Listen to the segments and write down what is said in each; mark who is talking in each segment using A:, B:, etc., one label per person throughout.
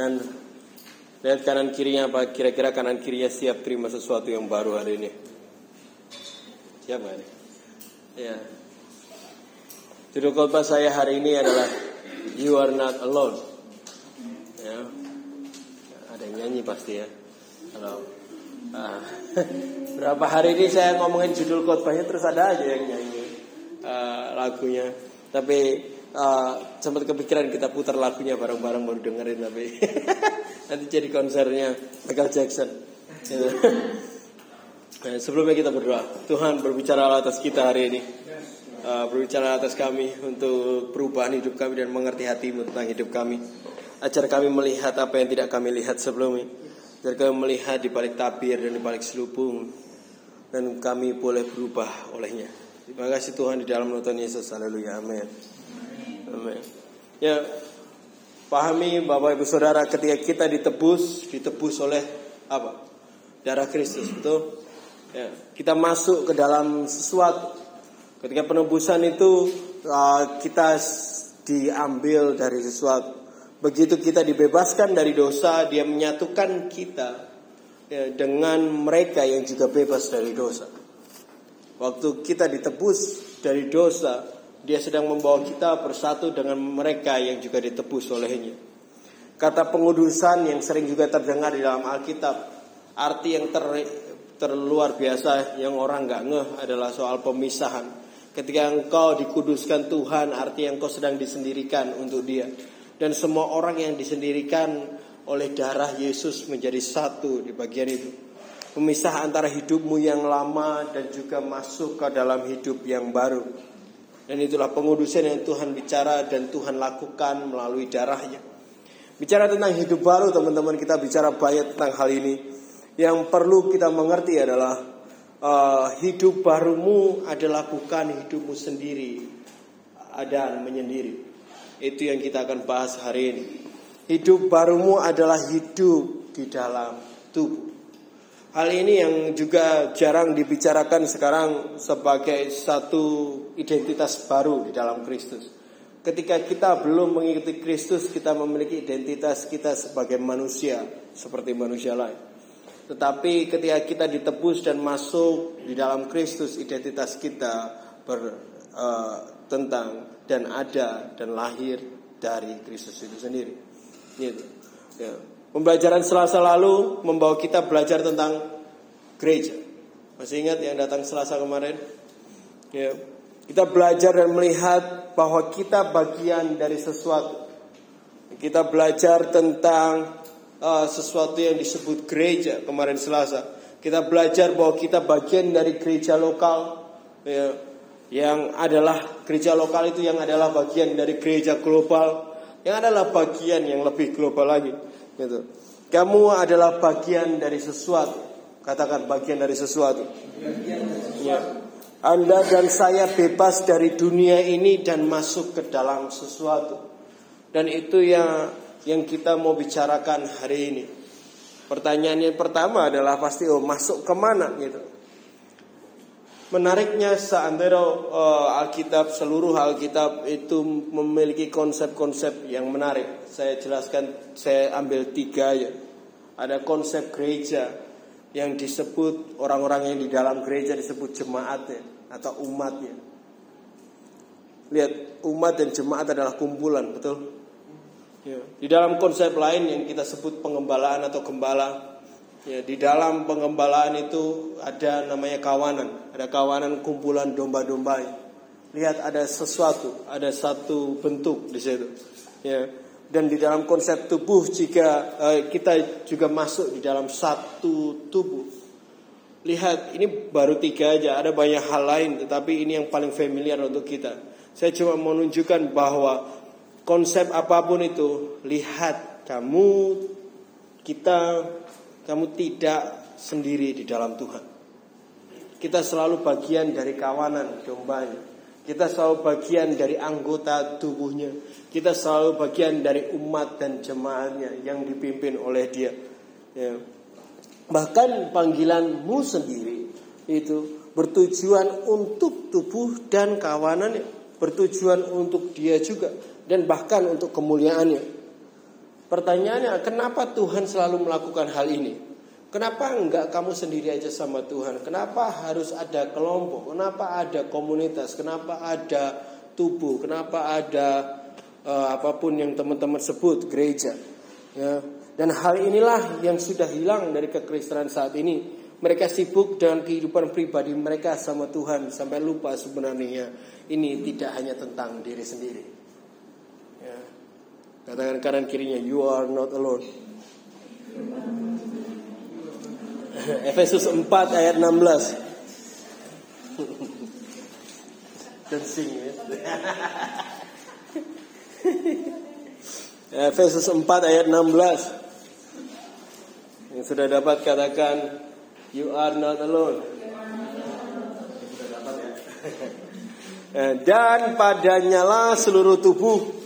A: Dan lihat kanan kirinya apa? Kira-kira kanan kirinya siap terima sesuatu yang baru hari ini. Siapa ini? Ya. Judul khotbah saya hari ini adalah You are not alone. Ya. Ada yang nyanyi pasti ya. Kalau ah, berapa hari ini saya ngomongin judul khotbahnya terus ada aja yang nyanyi uh, lagunya. Tapi uh, sempat kepikiran kita putar lagunya bareng-bareng baru dengerin tapi nanti jadi konsernya Michael Jackson. Nah, sebelumnya kita berdoa. Tuhan berbicara atas kita hari ini. Uh, berbicara atas kami untuk perubahan hidup kami dan mengerti hatimu tentang hidup kami. Ajar kami melihat apa yang tidak kami lihat sebelumnya. Ajar kami melihat di balik tabir dan di balik selubung. Dan kami boleh berubah olehnya. Terima kasih Tuhan di dalam Tuhan Yesus. Haleluya. Amin. Ya, pahami Bapak Ibu Saudara ketika kita ditebus, ditebus oleh apa? Darah Kristus, betul? Ya, kita masuk ke dalam sesuatu. Ketika penebusan itu uh, kita diambil dari sesuatu. Begitu kita dibebaskan dari dosa, dia menyatukan kita ya, dengan mereka yang juga bebas dari dosa. Waktu kita ditebus dari dosa, dia sedang membawa kita bersatu dengan mereka yang juga ditebus olehnya. Kata pengudusan yang sering juga terdengar di dalam Alkitab, arti yang ter, terluar biasa yang orang nggak ngeh adalah soal pemisahan. Ketika engkau dikuduskan Tuhan, arti yang engkau sedang disendirikan untuk Dia. Dan semua orang yang disendirikan oleh darah Yesus menjadi satu di bagian itu. Pemisah antara hidupmu yang lama dan juga masuk ke dalam hidup yang baru. Dan itulah pengudusan yang Tuhan bicara dan Tuhan lakukan melalui darahnya. Bicara tentang hidup baru teman-teman kita bicara banyak tentang hal ini. Yang perlu kita mengerti adalah uh, hidup barumu adalah bukan hidupmu sendiri dan menyendiri. Itu yang kita akan bahas hari ini. Hidup barumu adalah hidup di dalam tubuh. Hal ini yang juga jarang dibicarakan sekarang sebagai satu identitas baru di dalam Kristus. Ketika kita belum mengikuti Kristus, kita memiliki identitas kita sebagai manusia, seperti manusia lain. Tetapi ketika kita ditebus dan masuk di dalam Kristus, identitas kita ber, uh, tentang dan ada dan lahir dari Kristus itu sendiri. Gitu. Ya. Pembelajaran Selasa lalu membawa kita belajar tentang gereja. Masih ingat yang datang Selasa kemarin? Ya. Kita belajar dan melihat bahwa kita bagian dari sesuatu. Kita belajar tentang uh, sesuatu yang disebut gereja kemarin Selasa. Kita belajar bahwa kita bagian dari gereja lokal ya, yang adalah gereja lokal itu yang adalah bagian dari gereja global yang adalah bagian yang lebih global lagi. Gitu. Kamu adalah bagian dari sesuatu. Katakan bagian dari sesuatu. Ya. Anda dan saya bebas dari dunia ini dan masuk ke dalam sesuatu. Dan itu yang yang kita mau bicarakan hari ini. Pertanyaan yang pertama adalah pasti oh masuk ke mana gitu. Menariknya seandainya uh, Alkitab seluruh Alkitab itu memiliki konsep-konsep yang menarik. Saya jelaskan, saya ambil tiga ya. Ada konsep gereja yang disebut orang-orang yang di dalam gereja disebut jemaatnya atau umatnya. Lihat, umat dan jemaat adalah kumpulan, betul? Ya. Di dalam konsep lain yang kita sebut pengembalaan atau gembala, ya, di dalam pengembalaan itu ada namanya kawanan, ada kawanan kumpulan domba-domba. Lihat ada sesuatu, ada satu bentuk di situ. Ya. Dan di dalam konsep tubuh jika eh, kita juga masuk di dalam satu tubuh. Lihat ini baru tiga aja, ada banyak hal lain, tetapi ini yang paling familiar untuk kita. Saya cuma menunjukkan bahwa konsep apa pun itu, lihat kamu kita kamu tidak sendiri di dalam Tuhan. Kita selalu bagian dari kawanan dombanya. Kita selalu bagian dari anggota tubuhnya. Kita selalu bagian dari umat dan jemaatnya yang dipimpin oleh dia. Ya. Bahkan panggilanmu sendiri itu bertujuan untuk tubuh dan kawanannya. Bertujuan untuk dia juga dan bahkan untuk kemuliaannya. Pertanyaannya, kenapa Tuhan selalu melakukan hal ini? Kenapa enggak kamu sendiri aja sama Tuhan? Kenapa harus ada kelompok? Kenapa ada komunitas? Kenapa ada tubuh? Kenapa ada uh, apa pun yang teman-teman sebut gereja? Ya. Dan hal inilah yang sudah hilang dari kekristenan saat ini. Mereka sibuk dengan kehidupan pribadi mereka sama Tuhan sampai lupa sebenarnya ini tidak hanya tentang diri sendiri. Katakan kanan kirinya, you are not alone. Efesus 4 ayat 16. Dan sing ya. Efesus 4 ayat 16. Yang sudah dapat katakan you are not alone. Dan padanyalah seluruh tubuh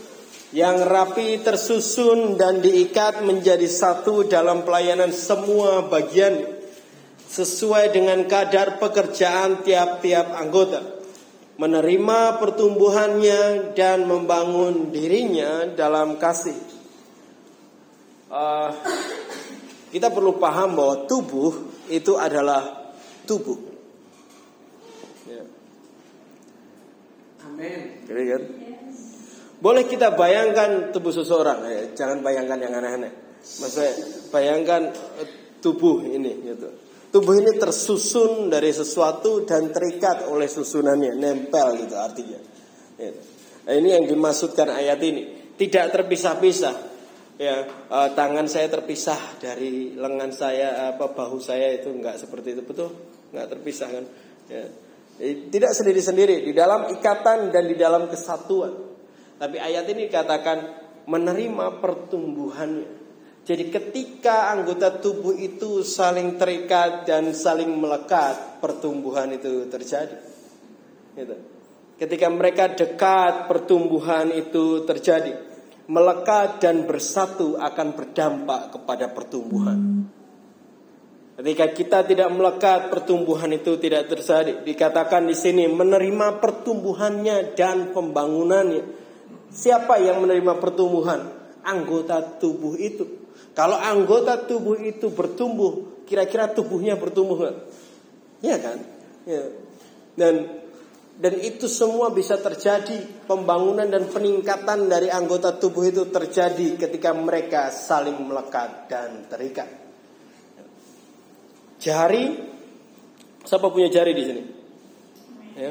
A: yang rapi tersusun dan diikat menjadi satu dalam pelayanan semua bagian sesuai dengan kadar pekerjaan tiap-tiap anggota menerima pertumbuhannya dan membangun dirinya dalam kasih. Uh, kita perlu paham bahwa tubuh itu adalah tubuh. Ya. Amin. Kan? Boleh kita bayangkan tubuh seseorang, ya. jangan bayangkan yang aneh-aneh. Maksudnya bayangkan eh, tubuh ini gitu. Tubuh ini tersusun dari sesuatu dan terikat oleh susunannya, nempel gitu artinya. Ya. Nah, ini yang dimaksudkan ayat ini. Tidak terpisah-pisah. Ya, uh, tangan saya terpisah dari lengan saya, apa bahu saya itu enggak seperti itu betul, enggak terpisah kan? Ya. Tidak sendiri-sendiri di dalam ikatan dan di dalam kesatuan. Tapi ayat ini katakan menerima pertumbuhannya. Jadi ketika anggota tubuh itu saling terikat dan saling melekat, pertumbuhan itu terjadi. Gitu. Ketika mereka dekat, pertumbuhan itu terjadi. Melekat dan bersatu akan berdampak kepada pertumbuhan. Ketika kita tidak melekat, pertumbuhan itu tidak terjadi. Dikatakan di sini menerima pertumbuhannya dan pembangunannya. Siapa yang menerima pertumbuhan? Anggota tubuh itu. Kalau anggota tubuh itu bertumbuh, kira-kira tubuhnya bertumbuh nggak? Iya kan? Ya. Dan dan itu semua bisa terjadi pembangunan dan peningkatan dari anggota tubuh itu terjadi ketika mereka saling melekat dan terikat. Jari, siapa punya jari di sini? Ya,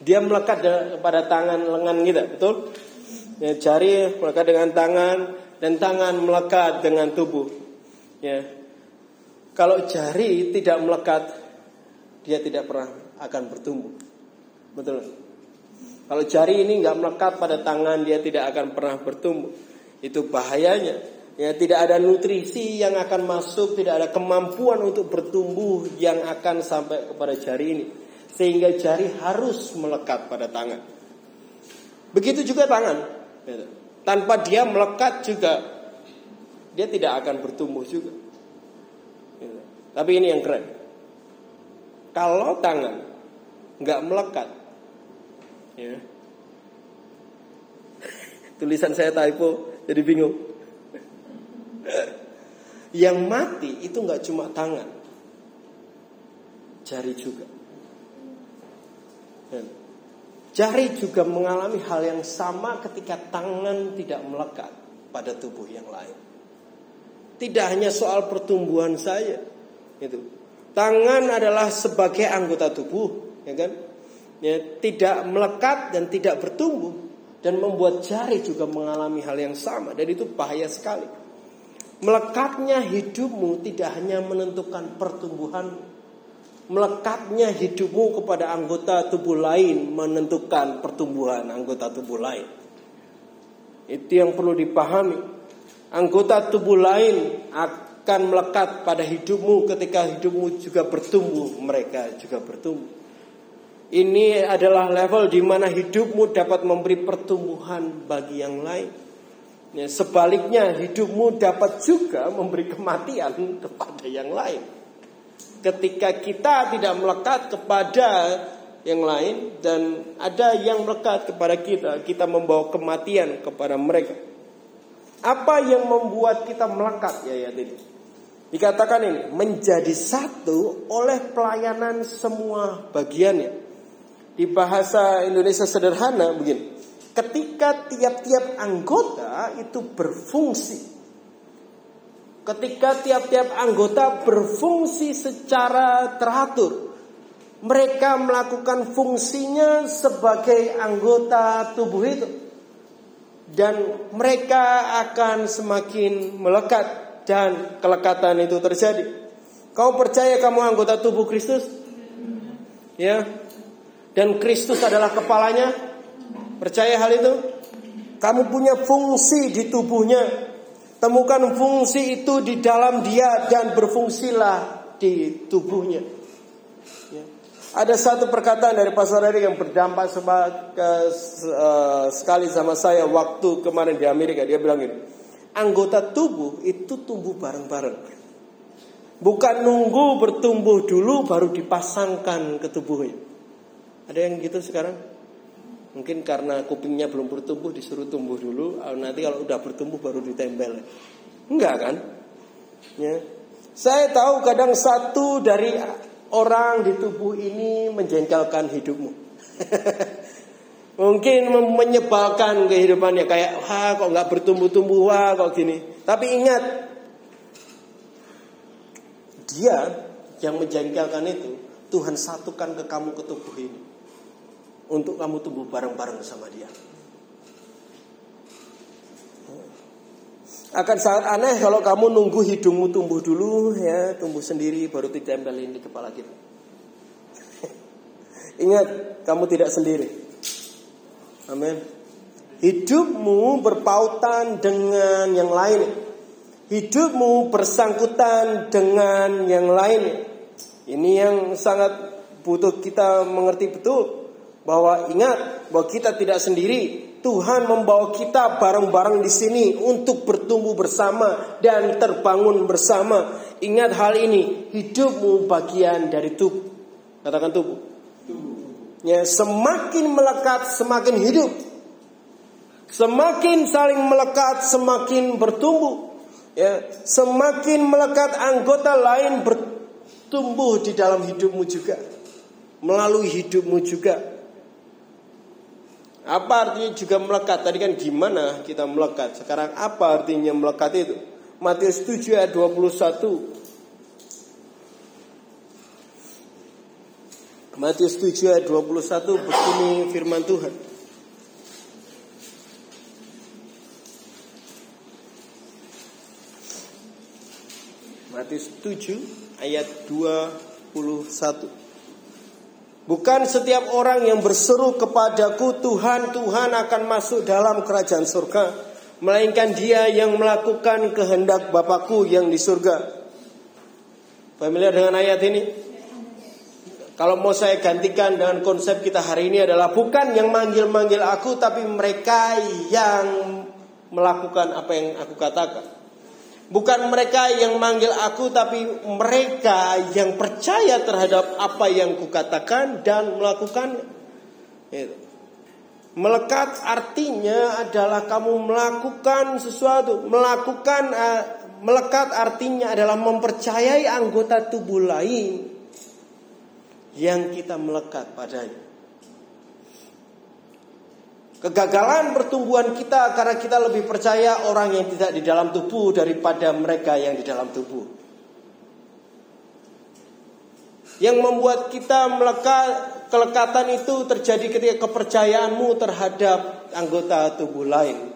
A: dia melekat pada tangan lengan kita, betul? Ya, jari melekat dengan tangan dan tangan melekat dengan tubuh. Ya. Kalau jari tidak melekat, dia tidak pernah akan bertumbuh. Betul. Kalau jari ini nggak melekat pada tangan, dia tidak akan pernah bertumbuh. Itu bahayanya. Ya, tidak ada nutrisi yang akan masuk, tidak ada kemampuan untuk bertumbuh yang akan sampai kepada jari ini sehingga jari harus melekat pada tangan. Begitu juga tangan. Tanpa dia melekat juga dia tidak akan bertumbuh juga. Tapi ini yang keren. Kalau tangan nggak melekat, ya. tulisan saya typo jadi bingung. Yang mati itu nggak cuma tangan, jari juga. Jari juga mengalami hal yang sama ketika tangan tidak melekat pada tubuh yang lain. Tidak hanya soal pertumbuhan saya, itu. Tangan adalah sebagai anggota tubuh, ya kan? Ya, tidak melekat dan tidak bertumbuh dan membuat jari juga mengalami hal yang sama dan itu bahaya sekali. Melekatnya hidupmu tidak hanya menentukan pertumbuhan melekatnya hidupmu kepada anggota tubuh lain menentukan pertumbuhan anggota tubuh lain. Itu yang perlu dipahami. Anggota tubuh lain akan melekat pada hidupmu ketika hidupmu juga bertumbuh, mereka juga bertumbuh. Ini adalah level di mana hidupmu dapat memberi pertumbuhan bagi yang lain. Ya, sebaliknya hidupmu dapat juga memberi kematian kepada yang lain ketika kita tidak melekat kepada yang lain dan ada yang melekat kepada kita, kita membawa kematian kepada mereka. Apa yang membuat kita melekat ya ya ini? Dikatakan ini menjadi satu oleh pelayanan semua bagiannya. Di bahasa Indonesia sederhana begini. Ketika tiap-tiap anggota itu berfungsi. Ketika tiap-tiap anggota berfungsi secara teratur. Mereka melakukan fungsinya sebagai anggota tubuh itu dan mereka akan semakin melekat dan kelekatan itu terjadi. Kau percaya kamu anggota tubuh Kristus? Ya. Dan Kristus adalah kepalanya? Percaya hal itu? Kamu punya fungsi di tubuhnya. Temukan fungsi itu di dalam dia dan berfungsilah di tubuhnya. Ada satu perkataan dari Pastor Erik yang berdampak seba, ke, uh, sekali sama saya waktu kemarin di Amerika. Dia bilang ini, anggota tubuh itu tumbuh bareng-bareng. Bukan nunggu bertumbuh dulu baru dipasangkan ke tubuhnya. Ada yang gitu sekarang? Mungkin karena kupingnya belum bertumbuh disuruh tumbuh dulu, nanti kalau udah bertumbuh baru ditempel. Enggak kan? Ya. Saya tahu kadang satu dari orang di tubuh ini menjengkelkan hidupmu. Mungkin menyebalkan kehidupannya kayak wah kok nggak bertumbuh-tumbuh wah kok gini. Tapi ingat dia yang menjengkelkan itu Tuhan satukan ke kamu ke tubuh ini untuk kamu tumbuh bareng-bareng sama dia. Akan sangat aneh kalau kamu nunggu hidungmu tumbuh dulu ya, tumbuh sendiri baru ditempelin di kepala kita. Ingat, kamu tidak sendiri. Amin. Hidupmu berpautan dengan yang lain. Hidupmu bersangkutan dengan yang lain. Ini yang sangat butuh kita mengerti betul bahwa ingat bahwa kita tidak sendiri. Tuhan membawa kita bareng-bareng di sini untuk bertumbuh bersama dan terbangun bersama. Ingat hal ini, hidupmu bagian dari tubuh. Katakan tubuh. Ya, semakin melekat semakin hidup. Semakin saling melekat semakin bertumbuh. Ya, semakin melekat anggota lain bertumbuh di dalam hidupmu juga. Melalui hidupmu juga. Apa artinya juga melekat? Tadi kan gimana kita melekat? Sekarang apa artinya melekat itu? Matius 7 ayat 21. Matius 7 ayat 21 begini firman Tuhan. Matius 7 ayat 21. Bukan setiap orang yang berseru kepadaku Tuhan, Tuhan akan masuk dalam kerajaan surga. Melainkan dia yang melakukan kehendak Bapakku yang di surga. Familiar dengan ayat ini? Kalau mau saya gantikan dengan konsep kita hari ini adalah bukan yang manggil-manggil aku tapi mereka yang melakukan apa yang aku katakan. Bukan mereka yang manggil aku tapi mereka yang percaya terhadap apa yang kukatakan dan melakukan itu. Melekat artinya adalah kamu melakukan sesuatu, melakukan uh, melekat artinya adalah mempercayai anggota tubuh lain yang kita melekat padanya. Kegagalan pertumbuhan kita karena kita lebih percaya orang yang tidak di dalam tubuh daripada mereka yang di dalam tubuh. Yang membuat kita melekat kelekatan itu terjadi ketika kepercayaanmu terhadap anggota tubuh lain.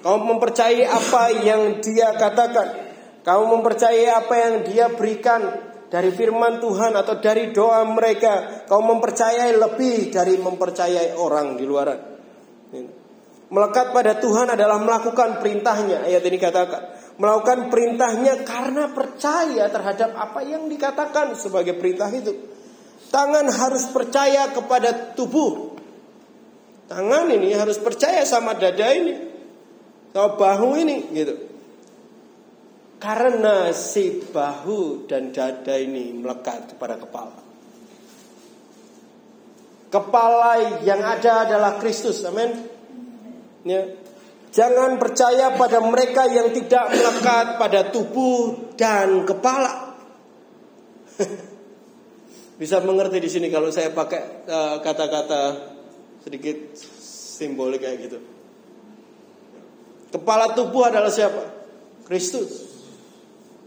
A: Kamu mempercayai apa yang dia katakan. Kamu mempercayai apa yang dia berikan dari firman Tuhan atau dari doa mereka. Kamu mempercayai lebih dari mempercayai orang di luaran. Melekat pada Tuhan adalah melakukan perintahnya. Ayat ini katakan. Melakukan perintahnya karena percaya terhadap apa yang dikatakan sebagai perintah itu. Tangan harus percaya kepada tubuh. Tangan ini harus percaya sama dada ini. Sama bahu ini gitu. Karena si bahu dan dada ini melekat kepada kepala. Kepala yang ada adalah Kristus, amin. Ya. Jangan percaya pada mereka yang tidak melekat pada tubuh dan kepala. Bisa mengerti di sini kalau saya pakai eh, kata-kata uh, sedikit simbolik kayak gitu. Kepala tubuh adalah siapa? Kristus.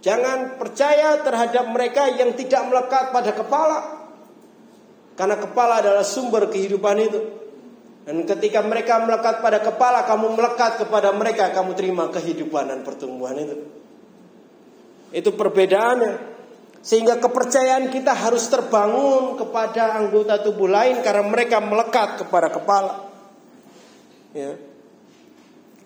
A: Jangan percaya terhadap mereka yang tidak melekat pada kepala. Karena kepala adalah sumber kehidupan itu. Dan ketika mereka melekat pada kepala, kamu melekat kepada mereka, kamu terima kehidupan dan pertumbuhan itu. Itu perbedaannya. Sehingga kepercayaan kita harus terbangun kepada anggota tubuh lain karena mereka melekat kepada kepala. Ya.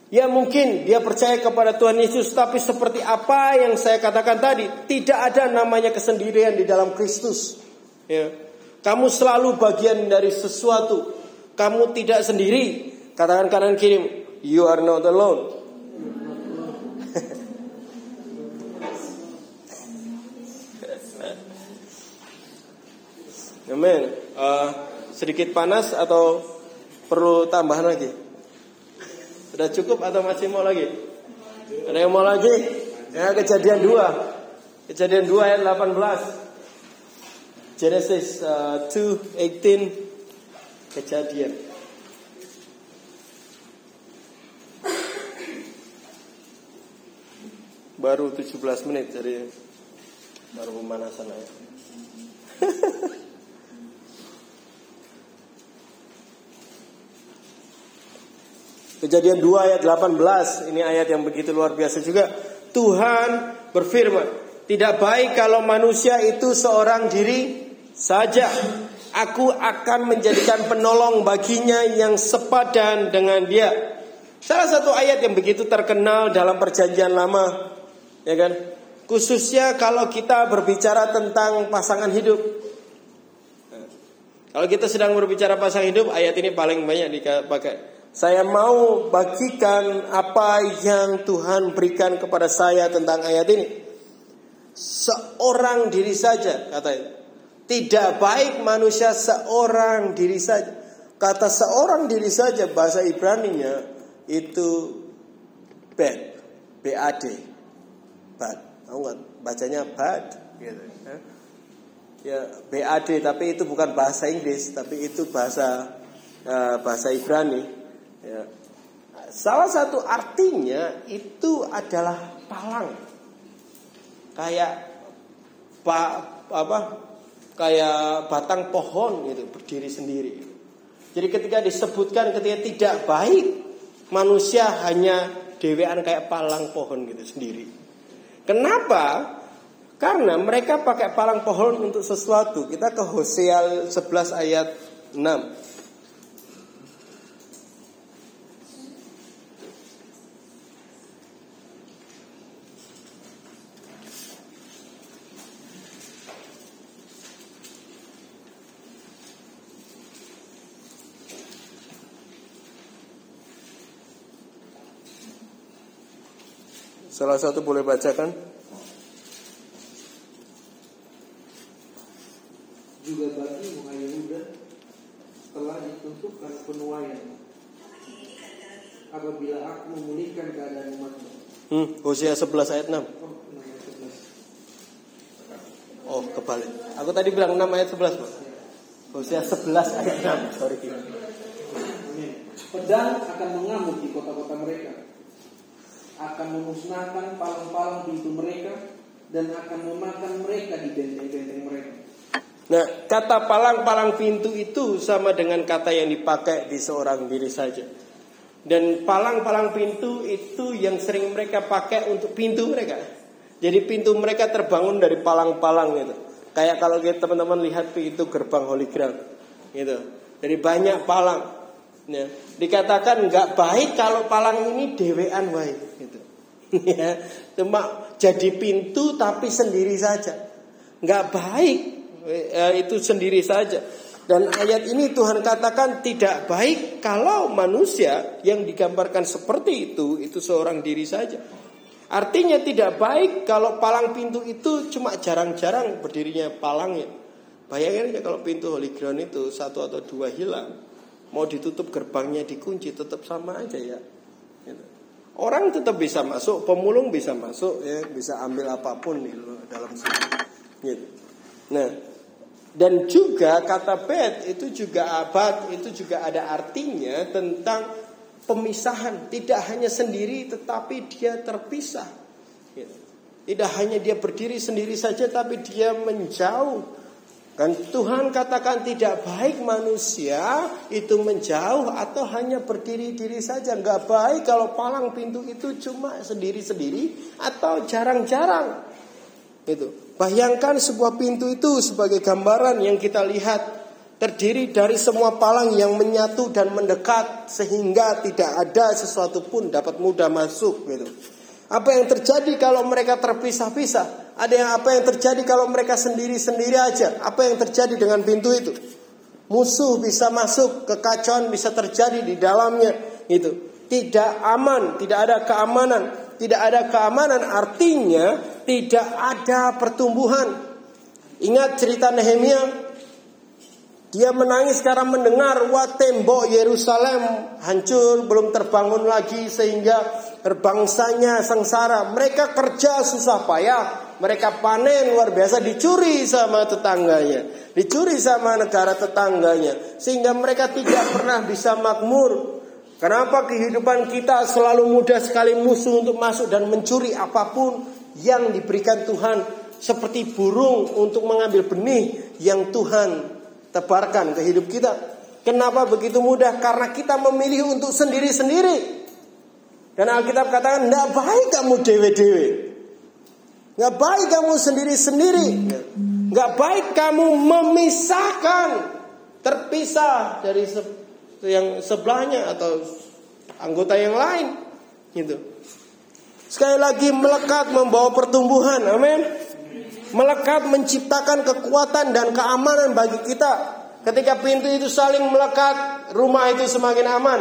A: Ya mungkin dia percaya kepada Tuhan Yesus tapi seperti apa yang saya katakan tadi, tidak ada namanya kesendirian di dalam Kristus. Ya. Kamu selalu bagian dari sesuatu. Kamu tidak sendiri. Katakan kanan kiri, you are not alone. Amin. Uh, sedikit panas atau perlu tambahan lagi? Sudah cukup atau masih mau lagi? Ada yang mau lagi? Ya, kejadian 2. Kejadian 2 ayat 18. Genesis uh, 2 18 kejadian. Baru 17 menit jadi baru pemanasan aja. Kejadian 2 ayat 18 Ini ayat yang begitu luar biasa juga Tuhan berfirman Tidak baik kalau manusia itu seorang diri saja Aku akan menjadikan penolong baginya yang sepadan dengan dia Salah satu ayat yang begitu terkenal dalam perjanjian lama Ya kan Khususnya kalau kita berbicara tentang pasangan hidup Kalau kita sedang berbicara pasangan hidup Ayat ini paling banyak dipakai saya mau bagikan apa yang Tuhan berikan kepada saya tentang ayat ini. Seorang diri saja katanya. Tidak baik manusia seorang diri saja. Kata seorang diri saja bahasa Ibrani-nya itu bad, B-A-D. Bad. Tahu nggak? Bacanya bad gitu. Ya, BAD tapi itu bukan bahasa Inggris, tapi itu bahasa uh, bahasa Ibrani. Ya. Salah satu artinya itu adalah palang. Kayak pak apa? Kayak batang pohon gitu berdiri sendiri. Jadi ketika disebutkan ketika tidak baik manusia hanya dewean kayak palang pohon gitu sendiri. Kenapa? Karena mereka pakai palang pohon untuk sesuatu. Kita ke Hosea 11 ayat 6. Salah satu boleh bacakan?
B: Juga bagi wahai Yehuda telah ditentukan penuaian apabila aku memulihkan keadaan umatmu.
A: Hmm, Hosea 11 ayat 6. Oh, kebalik. Aku tadi bilang 6 ayat 11, Pak. Hosea 11 ayat 6. Sorry.
B: Pedang akan mengamuk di kota-kota mereka akan memusnahkan palang-palang pintu mereka dan akan memakan mereka di benteng-benteng mereka.
A: Nah, kata palang-palang pintu itu sama dengan kata yang dipakai di seorang diri saja. Dan palang-palang pintu itu yang sering mereka pakai untuk pintu mereka. Jadi pintu mereka terbangun dari palang-palang gitu. Kayak kalau kita teman-teman lihat pintu gerbang Holy Ground gitu. Dari banyak palang. Ya. Dikatakan nggak baik kalau palang ini dewean baik gitu. ya, cuma jadi pintu tapi sendiri saja. Nggak baik ya, itu sendiri saja. Dan ayat ini Tuhan katakan tidak baik kalau manusia yang digambarkan seperti itu itu seorang diri saja. Artinya tidak baik kalau palang pintu itu cuma jarang-jarang berdirinya palangnya. Bayangin aja kalau pintu Holy Ground itu satu atau dua hilang, mau ditutup gerbangnya dikunci tetap sama aja ya. Orang tetap bisa masuk, pemulung bisa masuk, ya, bisa ambil apa pun di dalam sini. Gitu. Nah, dan juga kata bet itu juga abad itu juga ada artinya tentang pemisahan. Tidak hanya sendiri, tetapi dia terpisah. Gitu. Tidak hanya dia berdiri sendiri saja, tapi dia menjauh Kan Tuhan katakan tidak baik manusia itu menjauh atau hanya berdiri-diri saja. Nggak baik kalau palang pintu itu cuma sendiri-sendiri atau jarang-jarang. Itu. Bayangkan sebuah pintu itu sebagai gambaran yang kita lihat terdiri dari semua palang yang menyatu dan mendekat sehingga tidak ada sesuatu pun dapat mudah masuk gitu. Apa yang terjadi kalau mereka terpisah-pisah? Ada yang apa yang terjadi kalau mereka sendiri-sendiri aja? Apa yang terjadi dengan pintu itu? Musuh bisa masuk, kekacauan bisa terjadi di dalamnya. Itu tidak aman, tidak ada keamanan, tidak ada keamanan artinya tidak ada pertumbuhan. Ingat cerita Nehemia dia menangis karena mendengar wah tembok Yerusalem hancur belum terbangun lagi sehingga bangsanya sengsara. Mereka kerja susah payah, mereka panen luar biasa dicuri sama tetangganya, dicuri sama negara tetangganya sehingga mereka tidak pernah bisa makmur. Kenapa kehidupan kita selalu mudah sekali musuh untuk masuk dan mencuri apa pun yang diberikan Tuhan seperti burung untuk mengambil benih yang Tuhan tebarkan ke hidup kita. Kenapa begitu mudah? Karena kita memilih untuk sendiri-sendiri. Dan Alkitab katakan, tidak baik kamu dewe-dewe. Nggak baik kamu sendiri-sendiri. Nggak baik kamu memisahkan, terpisah dari se yang sebelahnya atau anggota yang lain. Gitu. Sekali lagi melekat membawa pertumbuhan. Amin melekat menciptakan kekuatan dan keamanan bagi kita. Ketika pintu itu saling melekat, rumah itu semakin aman.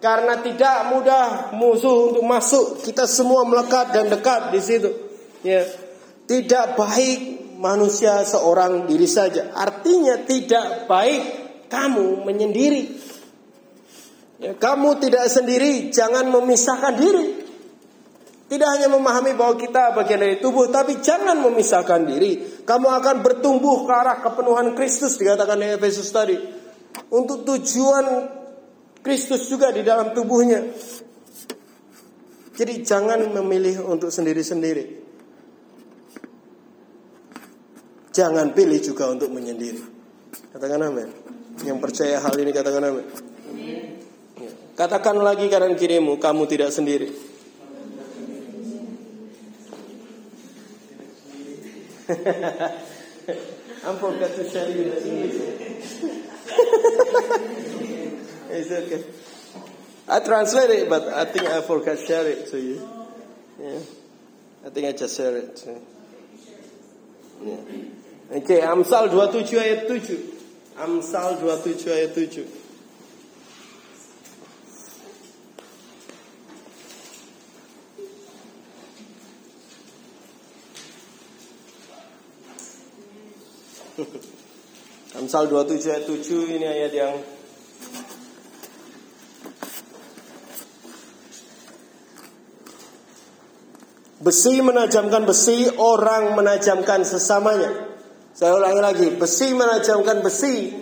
A: Karena tidak mudah musuh untuk masuk, kita semua melekat dan dekat di situ. Ya. Tidak baik manusia seorang diri saja. Artinya tidak baik kamu menyendiri. Ya, kamu tidak sendiri, jangan memisahkan diri. Tidak hanya memahami bahwa kita bagian dari tubuh, tapi jangan memisahkan diri. Kamu akan bertumbuh ke arah kepenuhan Kristus, dikatakan di Efesus tadi. Untuk tujuan Kristus juga di dalam tubuhnya. Jadi jangan memilih untuk sendiri-sendiri. Jangan pilih juga untuk menyendiri. Katakan amin. Yang percaya hal ini katakan amin. Katakan lagi kanan kirimu, kamu tidak sendiri. You it's okay. I translate it, but I think I forgot share it to you. Yeah. I think I just share it. To yeah. Okay, Amsal 27 ayat 7. Amsal 27 ayat 7. Amsal 27 ayat 7 ini ayat yang Besi menajamkan besi, orang menajamkan sesamanya. Saya ulangi lagi, besi menajamkan besi.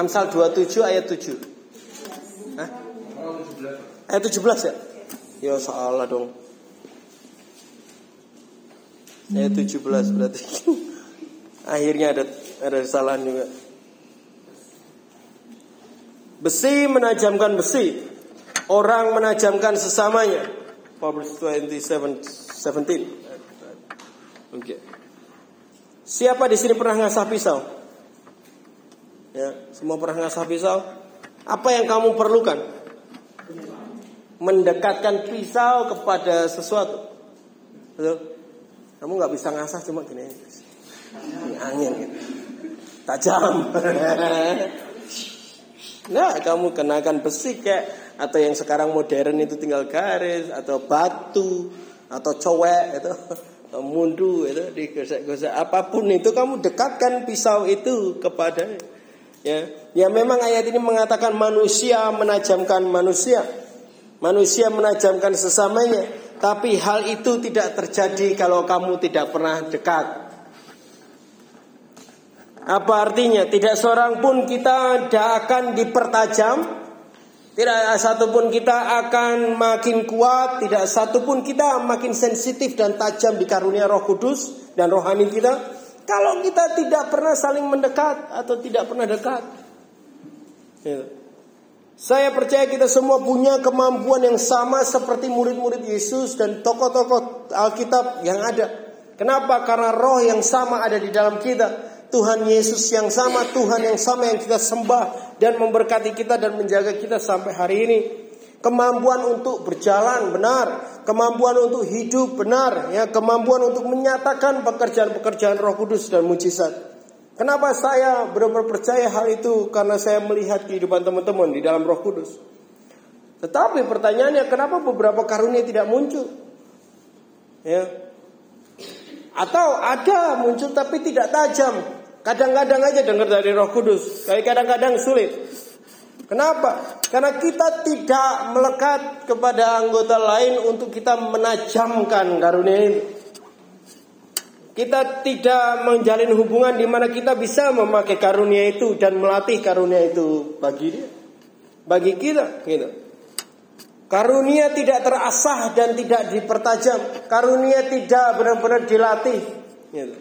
A: Amsal 27 ayat 7. Hah? Ayat 17 ya? Ya salah dong. Ayat 17 berarti. Akhirnya ada ada kesalahan juga. Besi menajamkan besi. Orang menajamkan sesamanya. Proverbs 27 17. Oke. Okay. Siapa di sini pernah ngasah pisau? Ya, semua pernah ngasah pisau? Apa yang kamu perlukan? Mendekatkan pisau kepada sesuatu. Betul? Kamu nggak bisa ngasah cuma gini ini angin gitu. tajam nah kamu kenakan besi kayak atau yang sekarang modern itu tinggal garis atau batu atau cowek itu atau mundu itu digosek-gosek. Apa pun itu kamu dekatkan pisau itu kepada ya ya memang ayat ini mengatakan manusia menajamkan manusia. Manusia menajamkan sesamanya, tapi hal itu tidak terjadi kalau kamu tidak pernah dekat. Apa artinya? Tidak seorang pun kita tidak akan dipertajam, tidak satu pun kita akan makin kuat, tidak satu pun kita makin sensitif dan tajam di karunia Roh Kudus dan rohani kita kalau kita tidak pernah saling mendekat atau tidak pernah dekat. Ya. Saya percaya kita semua punya kemampuan yang sama seperti murid-murid Yesus dan tokoh-tokoh Alkitab yang ada. Kenapa? Karena roh yang sama ada di dalam kita. Tuhan Yesus yang sama, Tuhan yang sama yang kita sembah dan memberkati kita dan menjaga kita sampai hari ini. Kemampuan untuk berjalan benar, kemampuan untuk hidup benar, ya, kemampuan untuk menyatakan pekerjaan-pekerjaan Roh Kudus dan mujizat. Kenapa saya benar-benar percaya hal itu? Karena saya melihat kehidupan teman-teman di dalam Roh Kudus. Tetapi pertanyaannya, kenapa beberapa karunia tidak muncul? Ya. Atau ada muncul tapi tidak tajam. Kadang-kadang aja dengar dari Roh Kudus, tapi kadang-kadang sulit. Kenapa? Karena kita tidak melekat kepada anggota lain untuk kita menajamkan karunia ini. Kita tidak menjalin hubungan di mana kita bisa memakai karunia itu dan melatih karunia itu bagi dia, bagi kita, gitu. Karunia tidak terasah dan tidak dipertajam. Karunia tidak benar-benar dilatih. Gitu.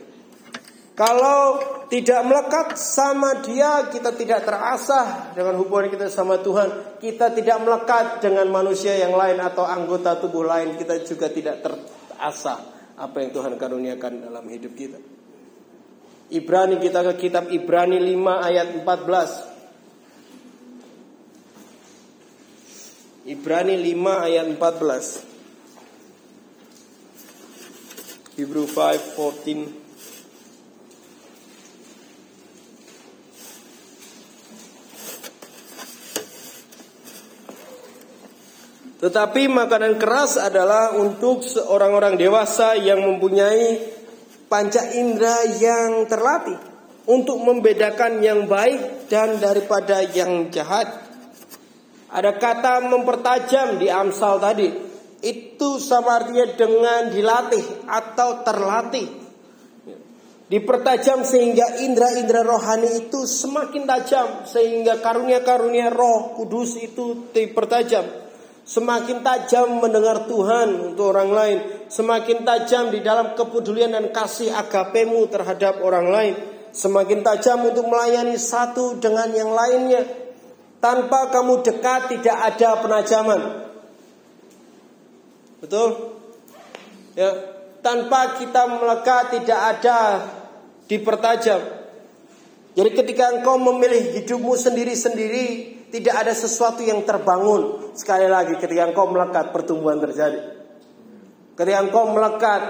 A: Kalau tidak melekat sama dia, kita tidak terasah dengan hubungan kita sama Tuhan. Kita tidak melekat dengan manusia yang lain atau anggota tubuh lain. Kita juga tidak terasah apa yang Tuhan karuniakan dalam hidup kita. Ibrani kita ke kitab Ibrani 5 ayat 14. Ibrani 5 ayat 14. Hebrew 5:14 Tetapi makanan keras adalah untuk orang-orang dewasa yang mempunyai panca indera yang terlatih untuk membedakan yang baik dan daripada yang jahat. Ada kata mempertajam di Amsal tadi. Itu sama artinya dengan dilatih atau terlatih. Dipertajam sehingga indera-indera rohani itu semakin tajam sehingga karunia-karunia roh kudus itu dipertajam. Semakin tajam mendengar Tuhan untuk orang lain. Semakin tajam di dalam kepedulian dan kasih agapemu terhadap orang lain. Semakin tajam untuk melayani satu dengan yang lainnya. Tanpa kamu dekat tidak ada penajaman. Betul? Ya, tanpa kita melekat tidak ada dipertajam. Jadi ketika engkau memilih hidupmu sendiri-sendiri, tidak ada sesuatu yang terbangun. Sekali lagi ketika engkau melekat pertumbuhan terjadi. Ketika engkau melekat,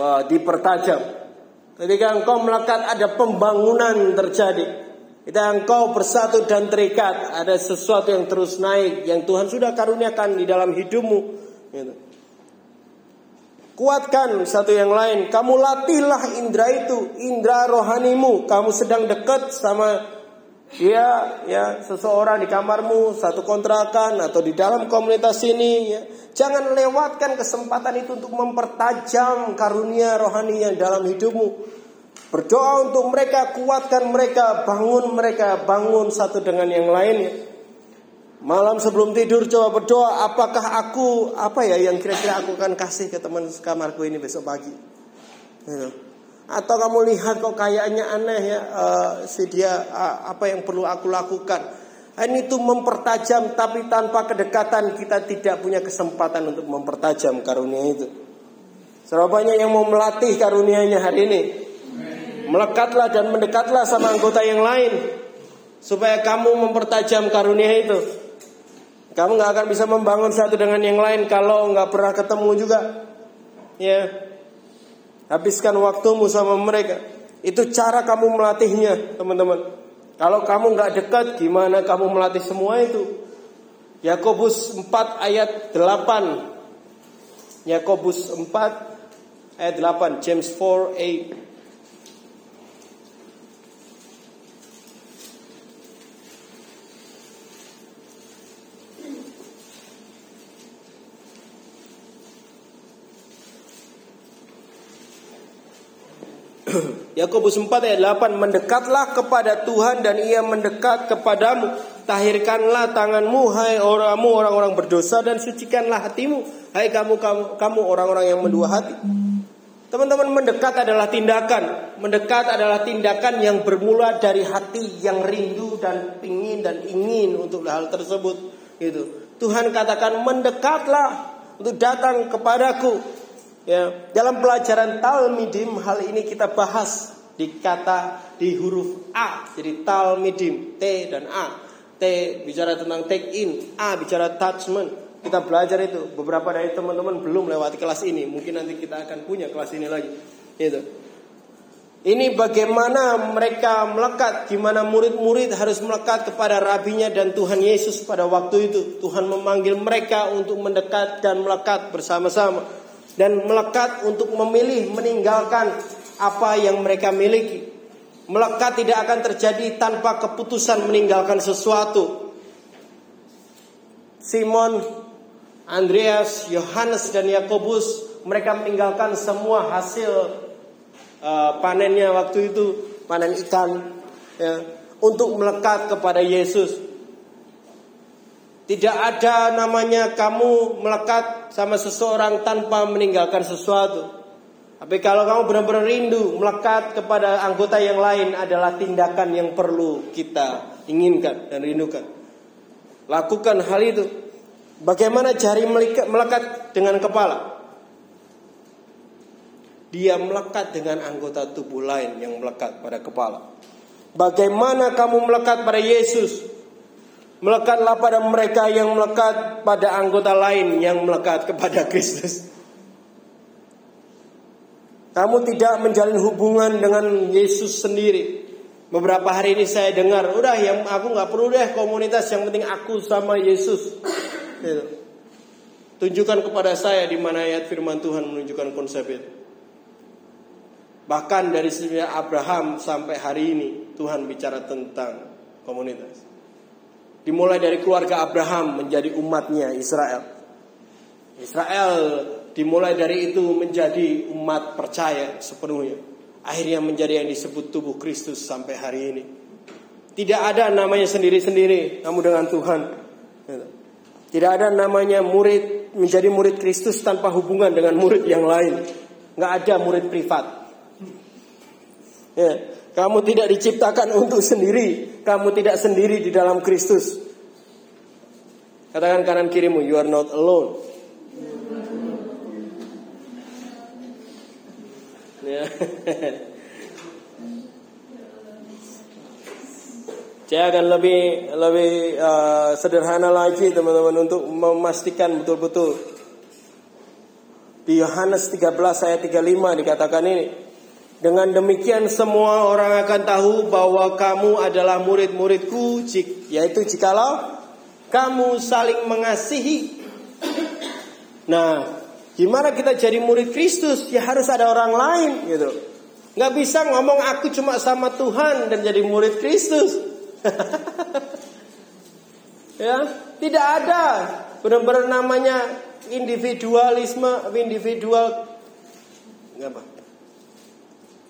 A: wah dipertajam. Ketika engkau melekat ada pembangunan terjadi. Ketika engkau bersatu dan terikat, ada sesuatu yang terus naik yang Tuhan sudah karuniakan di dalam hidupmu. Gitu. Kuatkan satu yang lain. Kamu latihlah indera itu, indera rohanimu. Kamu sedang dekat sama dia ya seseorang di kamarmu satu kontrakan atau di dalam komunitas ini ya. Jangan lewatkan kesempatan itu untuk mempertajam karunia rohani yang dalam hidupmu. Berdoa untuk mereka kuatkan mereka bangun mereka bangun satu dengan yang lainnya malam sebelum tidur coba berdoa apakah aku apa ya yang kira-kira aku akan kasih ke teman kamarku ini besok pagi? You atau kamu lihat kok kayaknya aneh ya uh, si dia uh, apa yang perlu aku lakukan. Ini tuh mempertajam tapi tanpa kedekatan kita tidak punya kesempatan untuk mempertajam karunia itu. Serapanya yang mau melatih karunianya hari ini. Melekatlah dan mendekatlah sama anggota yang lain supaya kamu mempertajam karunia itu. Kamu nggak akan bisa membangun satu dengan yang lain kalau nggak pernah ketemu juga. Ya, Habiskan waktumu sama mereka. Itu cara kamu melatihnya, teman-teman. Kalau kamu nggak dekat, gimana kamu melatih semua itu? Yakobus 4 ayat 8. Yakobus 4 ayat 8, James 4 8. Yakobus 4 ayat 8 Mendekatlah kepada Tuhan dan ia mendekat kepadamu. Tahirkanlah tanganmu hai orangmu orang-orang berdosa dan sucikanlah hatimu. Hai kamu kamu kamu orang-orang yang mendua hati. Teman-teman mendekat adalah tindakan. Mendekat adalah tindakan yang bermula dari hati yang rindu dan ingin dan ingin untuk hal tersebut gitu. Tuhan katakan mendekatlah untuk datang kepadaku Ya, dalam pelajaran Talmidim hal ini kita bahas di kata di huruf A. Jadi Talmidim T dan A. T bicara tentang take in, A bicara attachment. Kita belajar itu. Beberapa dari teman-teman belum lewati kelas ini. Mungkin nanti kita akan punya kelas ini lagi. Itu. Ini bagaimana mereka melekat, gimana murid-murid harus melekat kepada rabinya dan Tuhan Yesus pada waktu itu. Tuhan memanggil mereka untuk mendekat dan melekat bersama-sama dan melekat untuk memilih meninggalkan apa yang mereka miliki. Melekat tidak akan terjadi tanpa keputusan meninggalkan sesuatu. Simon, Andreas, Yohanes dan Yakobus mereka meninggalkan semua hasil uh, panennya waktu itu panen ikan ya, untuk melekat kepada Yesus. Tidak ada namanya kamu melekat sama seseorang tanpa meninggalkan sesuatu. Tapi kalau kamu benar-benar rindu melekat kepada anggota yang lain adalah tindakan yang perlu kita inginkan dan rindukan. Lakukan hal itu. Bagaimana jari melekat dengan kepala? Dia melekat dengan anggota tubuh lain yang melekat pada kepala. Bagaimana kamu melekat pada Yesus? Melekatlah pada mereka yang melekat pada anggota lain yang melekat kepada Kristus. Kamu tidak menjalin hubungan dengan Yesus sendiri. Beberapa hari ini saya dengar, udah yang aku nggak perlu deh komunitas, yang penting aku sama Yesus. Gitu. Tunjukkan kepada saya di mana ayat firman Tuhan menunjukkan konsep itu. Bahkan dari sejak Abraham sampai hari ini Tuhan bicara tentang komunitas. Dimulai dari keluarga Abraham menjadi umatnya Israel. Israel dimulai dari itu menjadi umat percaya sepenuhnya. Akhirnya menjadi yang disebut tubuh Kristus sampai hari ini. Tidak ada namanya sendiri-sendiri kamu dengan Tuhan. Tidak ada namanya murid menjadi murid Kristus tanpa hubungan dengan murid yang lain. Nggak ada murid privat. Ya, kamu tidak diciptakan untuk sendiri. Kamu tidak sendiri di dalam Kristus. Katakan kanan kirimu, you are not alone. Ya. Saya akan lebih lebih uh, sederhana lagi teman-teman untuk memastikan betul-betul di Yohanes 13 ayat 35 dikatakan ini dengan demikian semua orang akan tahu bahwa kamu adalah murid-muridku yaitu jikalau kamu saling mengasihi. Nah, gimana kita jadi murid Kristus? Ya harus ada orang lain gitu. Nggak bisa ngomong aku cuma sama Tuhan dan jadi murid Kristus. ya, tidak ada benar-benar namanya individualisme, individual apa?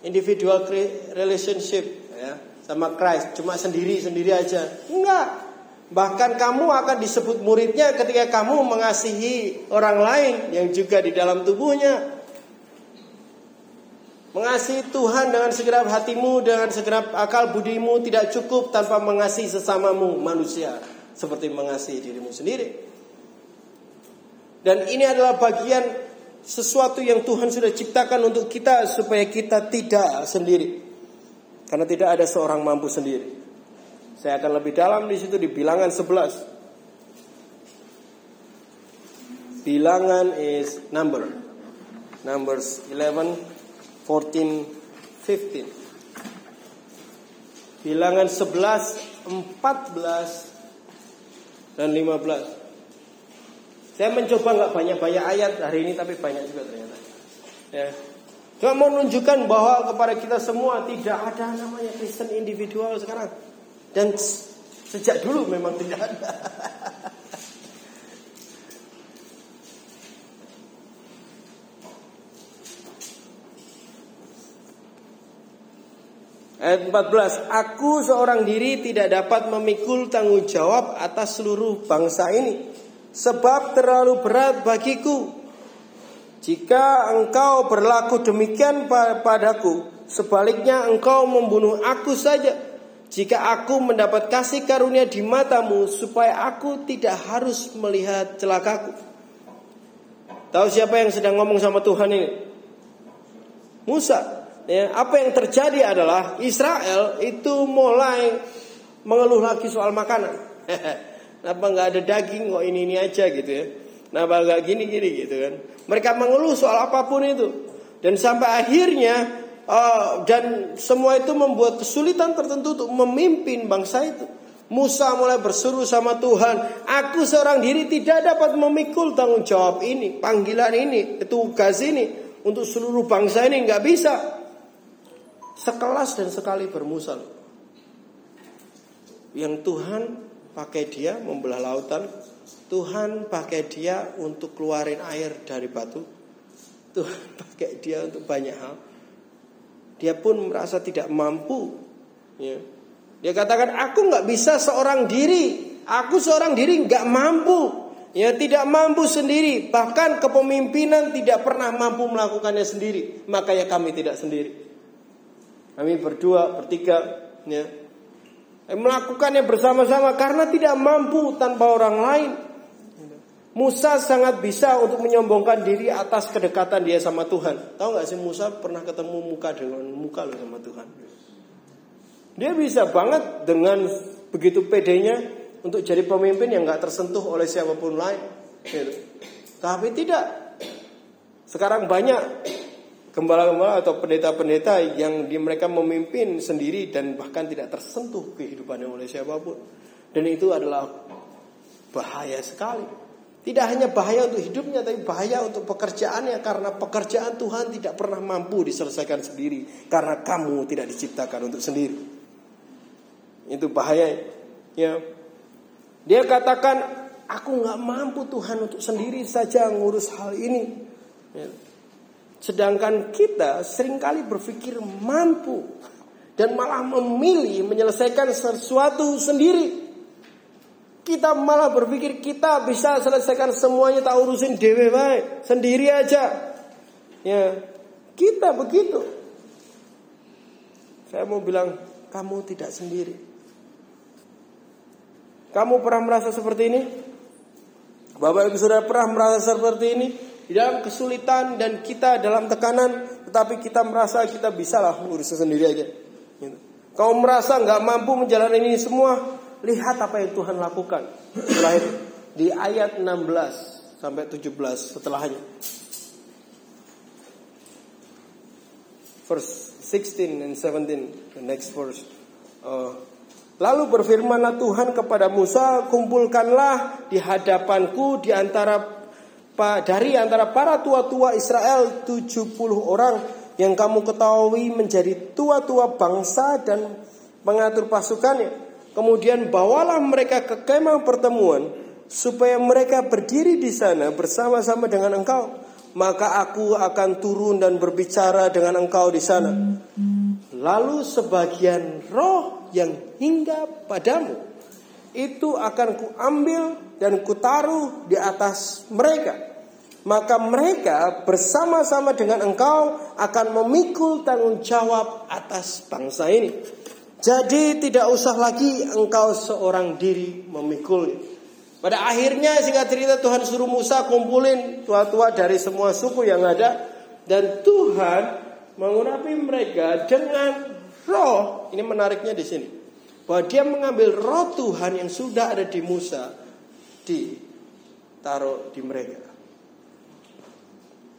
A: Individual relationship ya sama Christ. Cuma sendiri sendiri aja. Enggak. Bahkan kamu akan disebut muridnya ketika kamu mengasihi orang lain yang juga di dalam tubuhnya. Mengasihi Tuhan dengan segenap hatimu dengan segenap akal budimu tidak cukup tanpa mengasihi sesamamu manusia. Seperti mengasihi dirimu sendiri. Dan ini adalah bagian sesuatu yang Tuhan sudah ciptakan untuk kita supaya kita tidak sendiri. Karena tidak ada seorang mampu sendiri. Saya akan lebih dalam di situ di bilangan 11. Bilangan is number. Numbers 11, 14, 15. Bilangan 11, 14 dan 15. Saya mencoba nggak banyak-banyak ayat hari ini tapi banyak juga ternyata. Ya. Cuma mau menunjukkan bahwa kepada kita semua tidak ada namanya Kristen individual sekarang. Dan sejak dulu memang tidak ada. Ayat 14, aku seorang diri tidak dapat memikul tanggung jawab atas seluruh bangsa ini sebab terlalu berat bagiku. Jika engkau berlaku demikian padaku, sebaliknya engkau membunuh aku saja. Jika aku mendapat kasih karunia di matamu, supaya aku tidak harus melihat celakaku. Tahu siapa yang sedang ngomong sama Tuhan ini? Musa. Ya, apa yang terjadi adalah Israel itu mulai mengeluh lagi soal makanan. Kenapa nggak ada daging kok ini ini aja gitu ya? Kenapa nggak gini gini gitu kan? Mereka mengeluh soal apa pun itu dan sampai akhirnya uh, dan semua itu membuat kesulitan tertentu untuk memimpin bangsa itu. Musa mulai berseru sama Tuhan, aku seorang diri tidak dapat memikul tanggung jawab ini, panggilan ini, tugas ini untuk seluruh bangsa ini nggak bisa sekelas dan sekali bermusal. Yang Tuhan pakai dia membelah lautan, Tuhan pakai dia untuk keluarin air dari batu, Tuhan pakai dia untuk banyak hal. Dia pun merasa tidak mampu. Ya. Dia katakan, aku nggak bisa seorang diri, aku seorang diri nggak mampu. Ya tidak mampu sendiri, bahkan kepemimpinan tidak pernah mampu melakukannya sendiri. Makanya kami tidak sendiri. Kami berdua, bertiga, ya, melakukannya bersama-sama karena tidak mampu tanpa orang lain. Musa sangat bisa untuk menyombongkan diri atas kedekatan dia sama Tuhan. Tahu nggak sih Musa pernah ketemu muka dengan muka loh sama Tuhan. Dia bisa banget dengan begitu pedenya untuk jadi pemimpin yang nggak tersentuh oleh siapa pun lain. Gitu. Tapi tidak. Sekarang banyak gembala-gembala atau pendeta-pendeta yang di mereka memimpin sendiri dan bahkan tidak tersentuh kehidupannya oleh siapa pun. Dan itu adalah bahaya sekali. Tidak hanya bahaya untuk hidupnya, tapi bahaya untuk pekerjaannya karena pekerjaan Tuhan tidak pernah mampu diselesaikan sendiri karena kamu tidak diciptakan untuk sendiri. Itu bahaya. Ya. Dia katakan, aku nggak mampu Tuhan untuk sendiri saja ngurus hal ini. Ya. Sedangkan kita sering kali berpikir mampu dan malah memilih menyelesaikan sesuatu sendiri. Kita malah berpikir kita bisa selesaikan semuanya tak urusin dewe baik, sendiri aja. Ya, kita begitu. Saya mau bilang kamu tidak sendiri. Kamu pernah merasa seperti ini? Bapak Ibu Saudara pernah merasa seperti ini? Di dalam kesulitan dan kita dalam tekanan, tetapi kita merasa kita bisa lah ngurus sendiri aja. Gitu. Kau merasa nggak mampu menjalani ini semua, lihat apa yang Tuhan lakukan. Setelah di ayat 16 sampai 17 setelahnya. Verse 16 and 17, the next verse. Uh, Lalu berfirmanlah Tuhan kepada Musa, kumpulkanlah di hadapanku di antara dari antara para tua-tua Israel 70 orang yang kamu ketahui menjadi tua-tua bangsa dan pengatur pasukannya. Kemudian bawalah mereka ke kemah pertemuan supaya mereka berdiri di sana bersama-sama dengan engkau. Maka aku akan turun dan berbicara dengan engkau di sana. Lalu sebagian roh yang hingga padamu itu akan kuambil dan kutaruh di atas mereka maka mereka bersama-sama dengan engkau akan memikul tanggung jawab atas bangsa ini. Jadi tidak usah lagi engkau seorang diri memikul. Pada akhirnya singkat cerita Tuhan suruh Musa kumpulin tua-tua dari semua suku yang ada dan Tuhan mengurapi mereka dengan roh. Ini menariknya di sini. Bahwa dia mengambil roh Tuhan yang sudah ada di Musa ditaruh di mereka.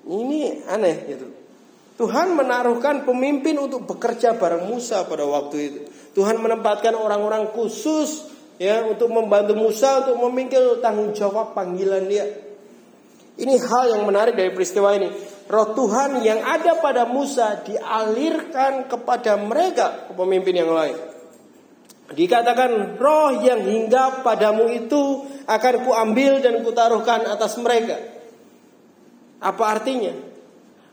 A: Ini aneh gitu. Tuhan menaruhkan pemimpin untuk bekerja bareng Musa pada waktu itu. Tuhan menempatkan orang-orang khusus ya untuk membantu Musa untuk memikul tanggung jawab panggilan dia. Ini hal yang menarik dari peristiwa ini. Roh Tuhan yang ada pada Musa dialirkan kepada mereka, pemimpin yang lain. Dikatakan roh yang hingga padamu itu akan kuambil dan kutaruhkan atas mereka. Apa artinya?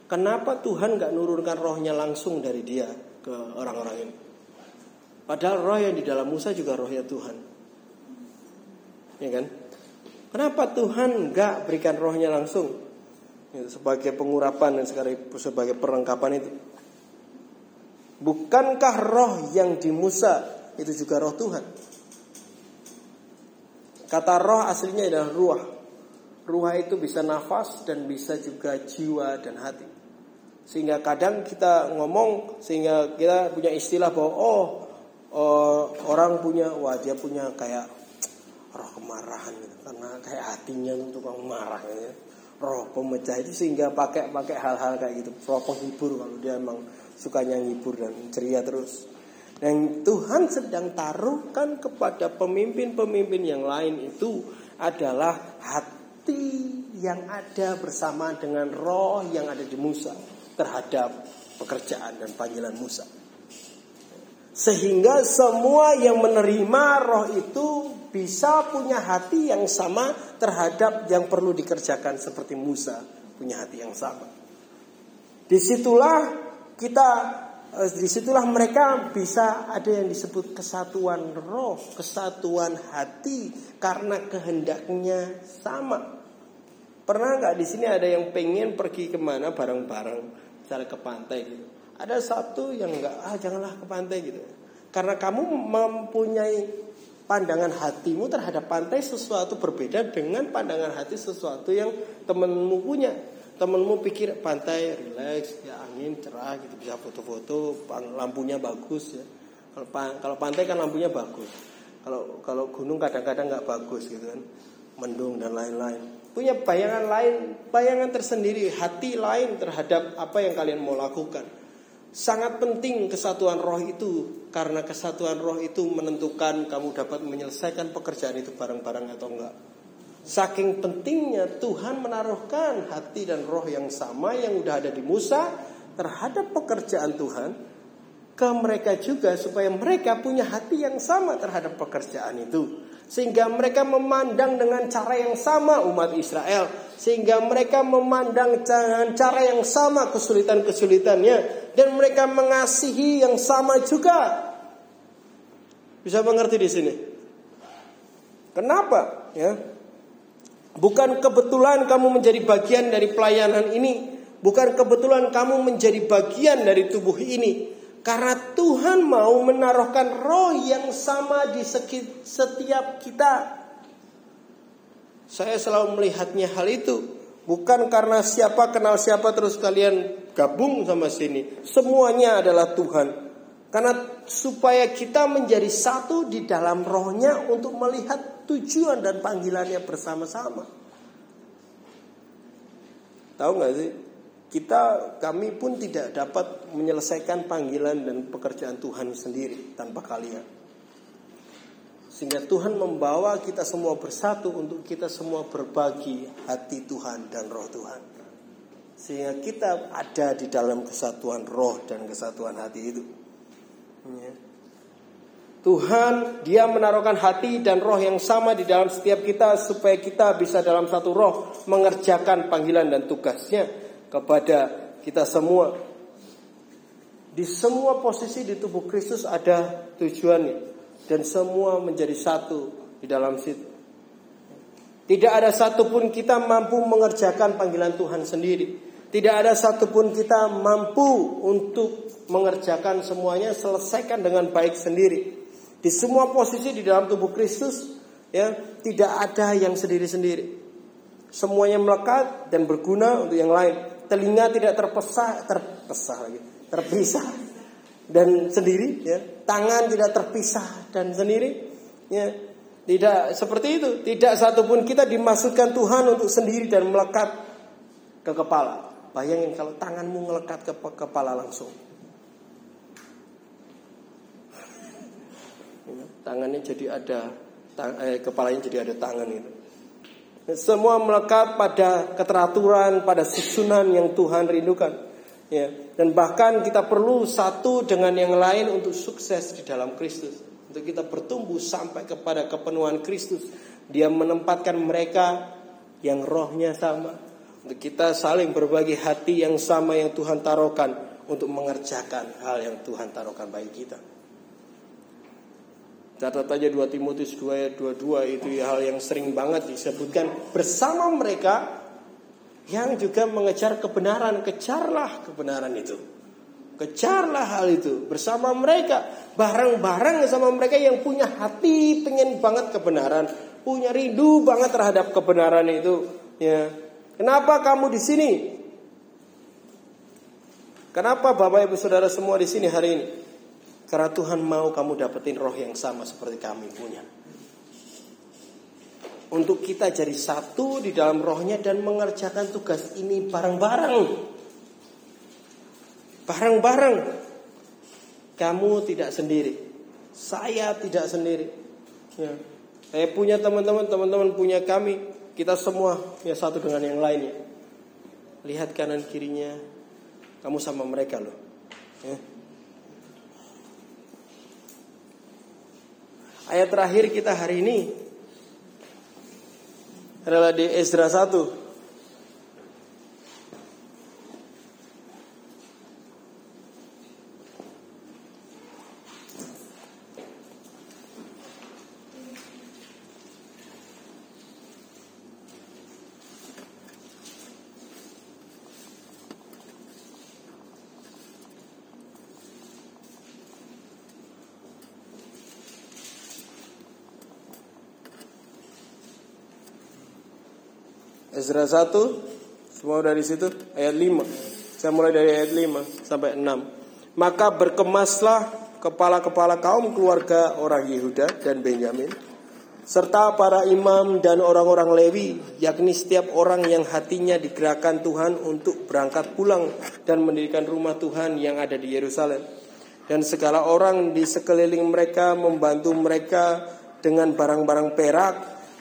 A: Kenapa Tuhan gak nurunkan rohnya langsung dari dia ke orang-orang ini? Padahal roh yang di dalam Musa juga rohnya Tuhan. Ya kan? Kenapa Tuhan nggak berikan rohnya langsung? Ya, sebagai pengurapan dan sebagai perlengkapan itu. Bukankah roh yang di Musa itu juga roh Tuhan? Kata roh aslinya adalah ruah. Ruah itu bisa nafas dan bisa juga jiwa dan hati. Sehingga kadang kita ngomong sehingga kita punya istilah bahwa oh, oh orang punya wajah punya kayak roh kemarahan gitu. karena kayak hatinya untuk marah ya. Roh pemecah itu sehingga pakai pakai hal-hal kayak gitu. Roh penghibur kalau dia emang sukanya ngibur dan ceria terus. Dan Tuhan sedang taruhkan kepada pemimpin-pemimpin yang lain itu adalah hati yang ada bersama dengan roh yang ada di Musa terhadap pekerjaan dan panggilan Musa. Sehingga semua yang menerima roh itu bisa punya hati yang sama terhadap yang perlu dikerjakan seperti Musa punya hati yang sama. Di situlah kita eh, di situlah mereka bisa ada yang disebut kesatuan roh, kesatuan hati karena kehendaknya sama. Pernah nggak di sini ada yang pengen pergi ke mana bareng-bareng, misalnya ke pantai gitu. Ada satu yang nggak ah janganlah ke pantai gitu. Karena kamu mempunyai pandangan hatimu terhadap pantai sesuatu berbeda dengan pandangan hati sesuatu yang temenmu punya. Temenmu pikir pantai relax ya angin cerah gitu bisa foto-foto lampunya bagus ya. Kalau pantai kan lampunya bagus. Kalau kalau gunung kadang-kadang nggak bagus gitu kan. Mendung dan lain-lain punya bayangan lain bayangan tersendiri hati lain terhadap apa yang kalian mau lakukan sangat penting kesatuan roh itu karena kesatuan roh itu menentukan kamu dapat menyelesaikan pekerjaan itu bareng-bareng atau enggak Saking pentingnya Tuhan menaruhkan hati dan roh yang sama yang udah ada di Musa terhadap pekerjaan Tuhan ke mereka juga supaya mereka punya hati yang sama terhadap pekerjaan itu. Sehingga mereka memandang dengan cara yang sama umat Israel. Sehingga mereka memandang dengan cara yang sama kesulitan-kesulitannya. Dan mereka mengasihi yang sama juga. Bisa mengerti di sini? Kenapa? Ya, Bukan kebetulan kamu menjadi bagian dari pelayanan ini. Bukan kebetulan kamu menjadi bagian dari tubuh ini. Karena Tuhan mau menaruhkan roh yang sama di setiap kita. Saya selalu melihatnya hal itu. Bukan karena siapa kenal siapa terus kalian gabung sama sini. Semuanya adalah Tuhan. Karena supaya kita menjadi satu di dalam rohnya untuk melihat tujuan dan panggilannya bersama-sama. Tahu nggak sih? Kita kami pun tidak dapat menyelesaikan panggilan dan pekerjaan Tuhan sendiri tanpa kalian. Sehingga Tuhan membawa kita semua bersatu untuk kita semua berbagi hati Tuhan dan roh Tuhan. Sehingga kita ada di dalam kesatuan roh dan kesatuan hati itu. Ya. Tuhan dia menaruhkan hati dan roh yang sama di dalam setiap kita supaya kita bisa dalam satu roh mengerjakan panggilan dan tugasnya kepada kita semua. Di semua posisi di tubuh Kristus ada tujuannya dan semua menjadi satu di dalam situ. Tidak ada satupun kita mampu mengerjakan panggilan Tuhan sendiri. Tidak ada satupun kita mampu untuk mengerjakan semuanya selesaikan dengan baik sendiri. Di semua posisi di dalam tubuh Kristus ya tidak ada yang sendiri-sendiri. Semuanya melekat dan berguna untuk yang lain. Telinga tidak terpesah, terpesah lagi, terpisah dan sendiri ya. Tangan tidak terpisah dan sendiri ya. Tidak seperti itu. Tidak satupun kita dimasukkan Tuhan untuk sendiri dan melekat ke kepala. Bayangin kalau tanganmu melekat ke kepala langsung. tangannya jadi ada tang, eh, kepalanya jadi ada tangan itu. Semua melekat pada keteraturan, pada susunan yang Tuhan rindukan. Ya, dan bahkan kita perlu satu dengan yang lain untuk sukses di dalam Kristus. Untuk kita bertumbuh sampai kepada kepenuhan Kristus. Dia menempatkan mereka yang rohnya sama. Untuk kita saling berbagi hati yang sama yang Tuhan taruhkan untuk mengerjakan hal yang Tuhan taruhkan bagi kita. Catat aja 2 Timotius 2 ayat 22 itu ya hal yang sering banget disebutkan bersama mereka yang juga mengejar kebenaran, kejarlah kebenaran itu. Kejarlah hal itu bersama mereka, bareng-bareng sama mereka yang punya hati pengen banget kebenaran, punya rindu banget terhadap kebenaran itu, ya. Kenapa kamu di sini? Kenapa Bapak Ibu Saudara semua di sini hari ini? Karena Tuhan mau kamu dapetin roh yang sama seperti kami punya. Untuk kita jadi satu di dalam rohnya dan mengerjakan tugas ini bareng-bareng. Bareng-bareng. Kamu tidak sendiri. Saya tidak sendiri. Ya. Saya punya teman-teman, teman-teman punya kami. Kita semua ya satu dengan yang lainnya. Lihat kanan kirinya. Kamu sama mereka loh. Ya. Ayat terakhir kita hari ini adalah di Ezra 1 Ezra 1 semua dari situ ayat 5. Saya mulai dari ayat 5 sampai 6. Maka berkemaslah kepala-kepala kaum keluarga orang Yehuda dan Benyamin serta para imam dan orang-orang Lewi, yakni setiap orang yang hatinya digerakkan Tuhan untuk berangkat pulang dan mendirikan rumah Tuhan yang ada di Yerusalem. Dan segala orang di sekeliling mereka membantu mereka dengan barang-barang perak,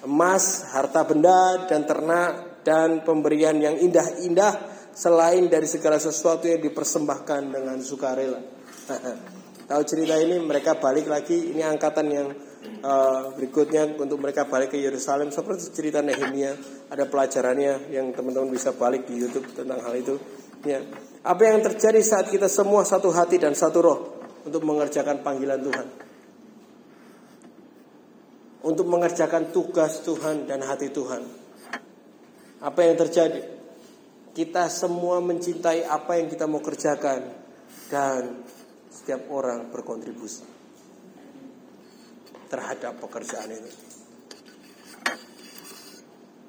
A: emas, harta benda, dan ternak, dan pemberian yang indah-indah selain dari segala sesuatu yang dipersembahkan dengan sukarela. Tahu cerita ini mereka balik lagi ini angkatan yang uh, berikutnya untuk mereka balik ke Yerusalem seperti cerita Nehemia ada pelajarannya yang teman-teman bisa balik di YouTube tentang hal itu. Ya. Apa yang terjadi saat kita semua satu hati dan satu roh untuk mengerjakan panggilan Tuhan? Untuk mengerjakan tugas Tuhan dan hati Tuhan. Apa yang terjadi? Kita semua mencintai apa yang kita mau kerjakan dan setiap orang berkontribusi terhadap pekerjaan itu.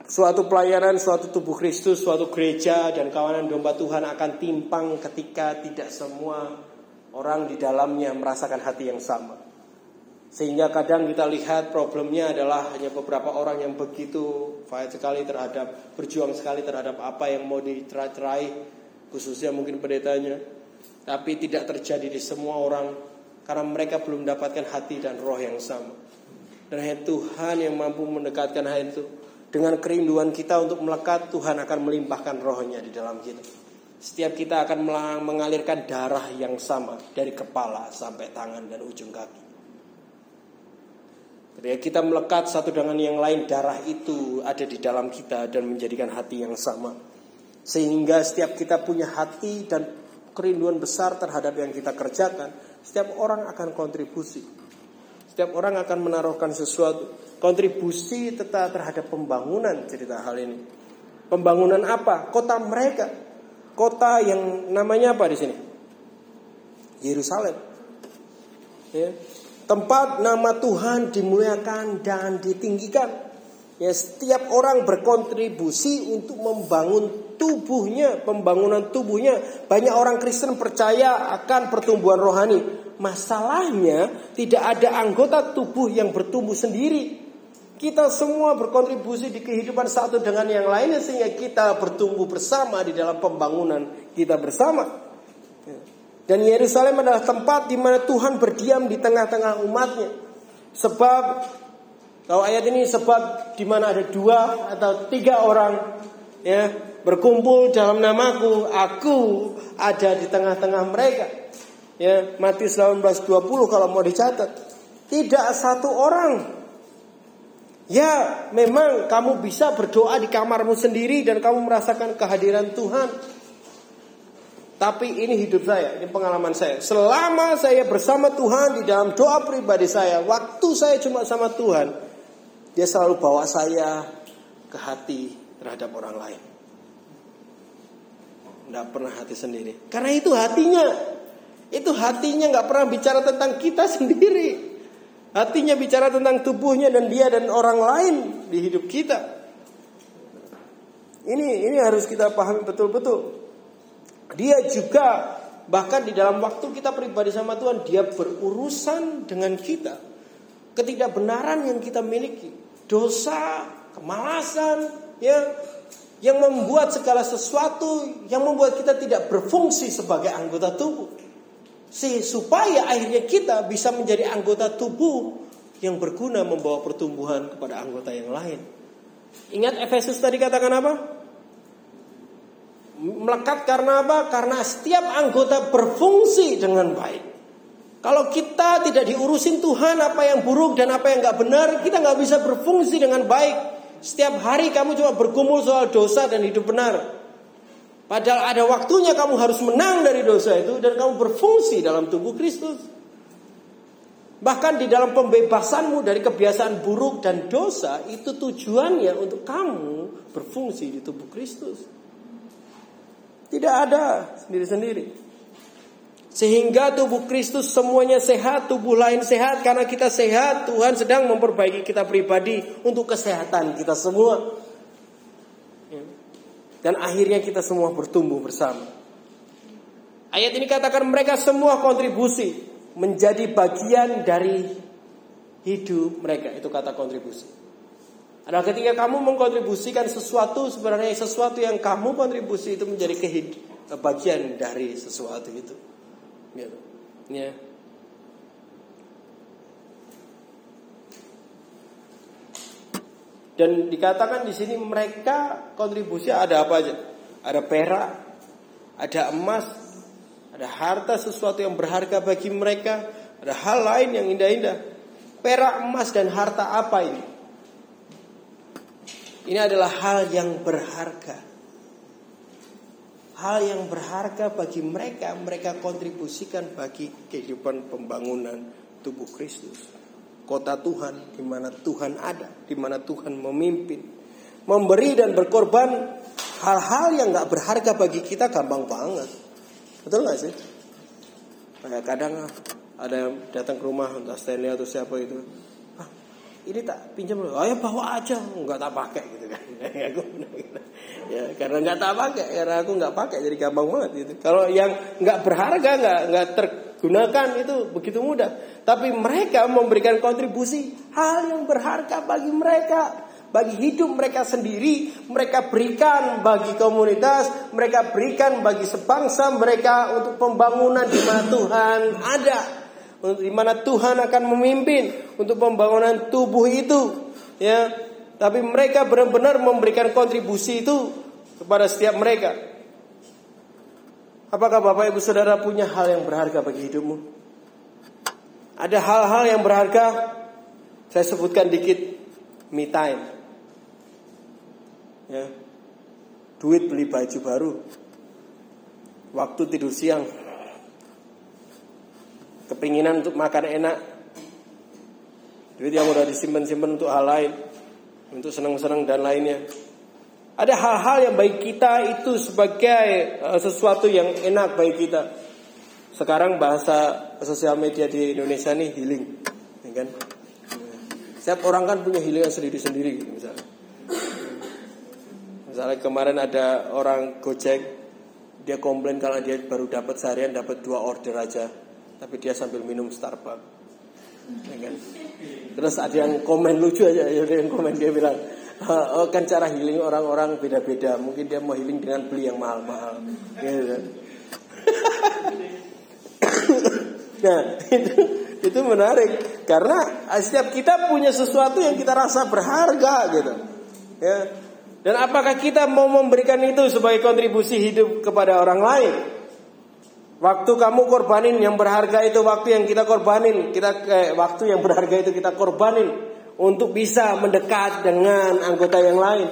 A: Suatu pelayanan, suatu tubuh Kristus, suatu gereja dan kawanan domba Tuhan akan timpang ketika tidak semua orang di dalamnya merasakan hati yang sama. Sehingga kadang kita lihat problemnya adalah hanya beberapa orang yang begitu fight sekali terhadap berjuang sekali terhadap apa yang mau diterai khususnya mungkin pendetanya. Tapi tidak terjadi di semua orang karena mereka belum mendapatkan hati dan roh yang sama. Dan hanya Tuhan yang mampu mendekatkan hal itu. Dengan kerinduan kita untuk melekat, Tuhan akan melimpahkan rohnya di dalam kita. Setiap kita akan mengalirkan darah yang sama dari kepala sampai tangan dan ujung kaki. Ketika kita melekat satu dengan yang lain, darah itu ada di dalam kita dan menjadikan hati yang sama. Sehingga setiap kita punya hati dan kerinduan besar terhadap yang kita kerjakan, setiap orang akan kontribusi. Setiap orang akan menaruhkan sesuatu. Kontribusi tetap terhadap pembangunan cerita hal ini. Pembangunan apa? Kota mereka. Kota yang namanya apa di sini? Yerusalem. Ya. Tempat nama Tuhan dimuliakan dan ditinggikan. Ya, setiap orang berkontribusi untuk membangun tubuhnya, pembangunan tubuhnya. Banyak orang Kristen percaya akan pertumbuhan rohani. Masalahnya tidak ada anggota tubuh yang bertumbuh sendiri. Kita semua berkontribusi di kehidupan satu dengan yang lainnya sehingga kita bertumbuh bersama di dalam pembangunan kita bersama. Dan Yerusalem adalah tempat di mana Tuhan berdiam di tengah-tengah umatnya. Sebab kalau ayat ini sebab di mana ada dua atau tiga orang ya berkumpul dalam namaku, aku ada di tengah-tengah mereka. Ya, Matius 18:20 kalau mau dicatat. Tidak satu orang Ya, memang kamu bisa berdoa di kamarmu sendiri dan kamu merasakan kehadiran Tuhan. Tapi ini hidup saya, ini pengalaman saya. Selama saya bersama Tuhan di dalam doa pribadi saya, waktu saya cuma sama Tuhan, dia selalu bawa saya ke hati terhadap orang lain. Tidak pernah hati sendiri. Karena itu hatinya. Itu hatinya nggak pernah bicara tentang kita sendiri. Hatinya bicara tentang tubuhnya dan dia dan orang lain di hidup kita. Ini ini harus kita pahami betul-betul. Dia juga bahkan di dalam waktu kita pribadi sama Tuhan, dia berurusan dengan kita. Ketidakbenaran yang kita miliki, dosa, kemalasan, ya, yang membuat segala sesuatu yang membuat kita tidak berfungsi sebagai anggota tubuh. Si, supaya akhirnya kita bisa menjadi anggota tubuh yang berguna membawa pertumbuhan kepada anggota yang lain. Ingat Efesus tadi katakan apa? Melekat karena apa? Karena setiap anggota berfungsi dengan baik. Kalau kita tidak diurusin Tuhan apa yang buruk dan apa yang nggak benar, kita nggak bisa berfungsi dengan baik. Setiap hari kamu cuma bergumul soal dosa dan hidup benar. Padahal ada waktunya kamu harus menang dari dosa itu dan kamu berfungsi dalam tubuh Kristus. Bahkan di dalam pembebasanmu dari kebiasaan buruk dan dosa itu tujuannya untuk kamu berfungsi di tubuh Kristus. Tidak ada sendiri-sendiri. Sehingga tubuh Kristus semuanya sehat, tubuh lain sehat karena kita sehat. Tuhan sedang memperbaiki kita pribadi untuk kesehatan kita semua. Dan akhirnya kita semua bertumbuh bersama. Ayat ini katakan mereka semua kontribusi menjadi bagian dari hidup mereka. Itu kata kontribusi. Adalah ketika kamu mengkontribusikan sesuatu sebenarnya sesuatu yang kamu kontribusi itu menjadi kehid bagian dari sesuatu itu. Gitu. Ya. Dan dikatakan di sini mereka kontribusi ada apa aja? Ada perak, ada emas, ada harta sesuatu yang berharga bagi mereka, ada hal lain yang indah-indah. Perak, emas dan harta apa ini? Ini adalah hal yang berharga. Hal yang berharga bagi mereka, mereka kontribusikan bagi kehidupan pembangunan tubuh Kristus. Kota Tuhan di mana Tuhan ada, di mana Tuhan memimpin. Memberi dan berkorban hal-hal yang gak berharga bagi kita gampang banget. Betul gak sih? Kayak kadang ada yang datang ke rumah entah Stanley atau siapa itu ini tak pinjam loh, ayo bawa aja, nggak tak pakai gitu kan. ya karena nggak tak pakai, karena aku nggak pakai jadi gampang banget gitu. Kalau yang nggak berharga, nggak nggak tergunakan itu begitu mudah. Tapi mereka memberikan kontribusi hal yang berharga bagi mereka, bagi hidup mereka sendiri, mereka berikan bagi komunitas, mereka berikan bagi sebangsa mereka untuk pembangunan di mana Tuhan ada di mana Tuhan akan memimpin untuk pembangunan tubuh itu ya. Tapi mereka benar-benar memberikan kontribusi itu kepada setiap mereka. Apakah Bapak Ibu Saudara punya hal yang berharga bagi hidupmu? Ada hal-hal yang berharga? Saya sebutkan dikit me time. Ya. Duit beli baju baru. Waktu tidur siang kepinginan untuk makan enak, duit yang udah disimpan-simpan untuk hal lain, untuk senang-senang dan lainnya. Ada hal-hal yang baik kita itu sebagai uh, sesuatu yang enak bagi kita. Sekarang bahasa sosial media di Indonesia nih healing, ya kan? Setiap orang kan punya healing sendiri-sendiri gitu misalnya. Misalnya kemarin ada orang Gojek, dia komplain kalau dia baru dapat seharian dapat dua order aja tapi dia sambil minum Starbucks. Ya kan? Terus ada yang komen lucu aja, ada yang komen dia bilang, oh, kan cara healing orang-orang beda-beda. Mungkin dia mau healing dengan beli yang mahal-mahal. Gitu nah itu itu menarik karena setiap kita punya sesuatu yang kita rasa berharga gitu. Ya. Dan apakah kita mau memberikan itu sebagai kontribusi hidup kepada orang lain? Waktu kamu korbanin yang berharga itu waktu yang kita korbanin, kita eh, waktu yang berharga itu kita korbanin untuk bisa mendekat dengan anggota yang lain.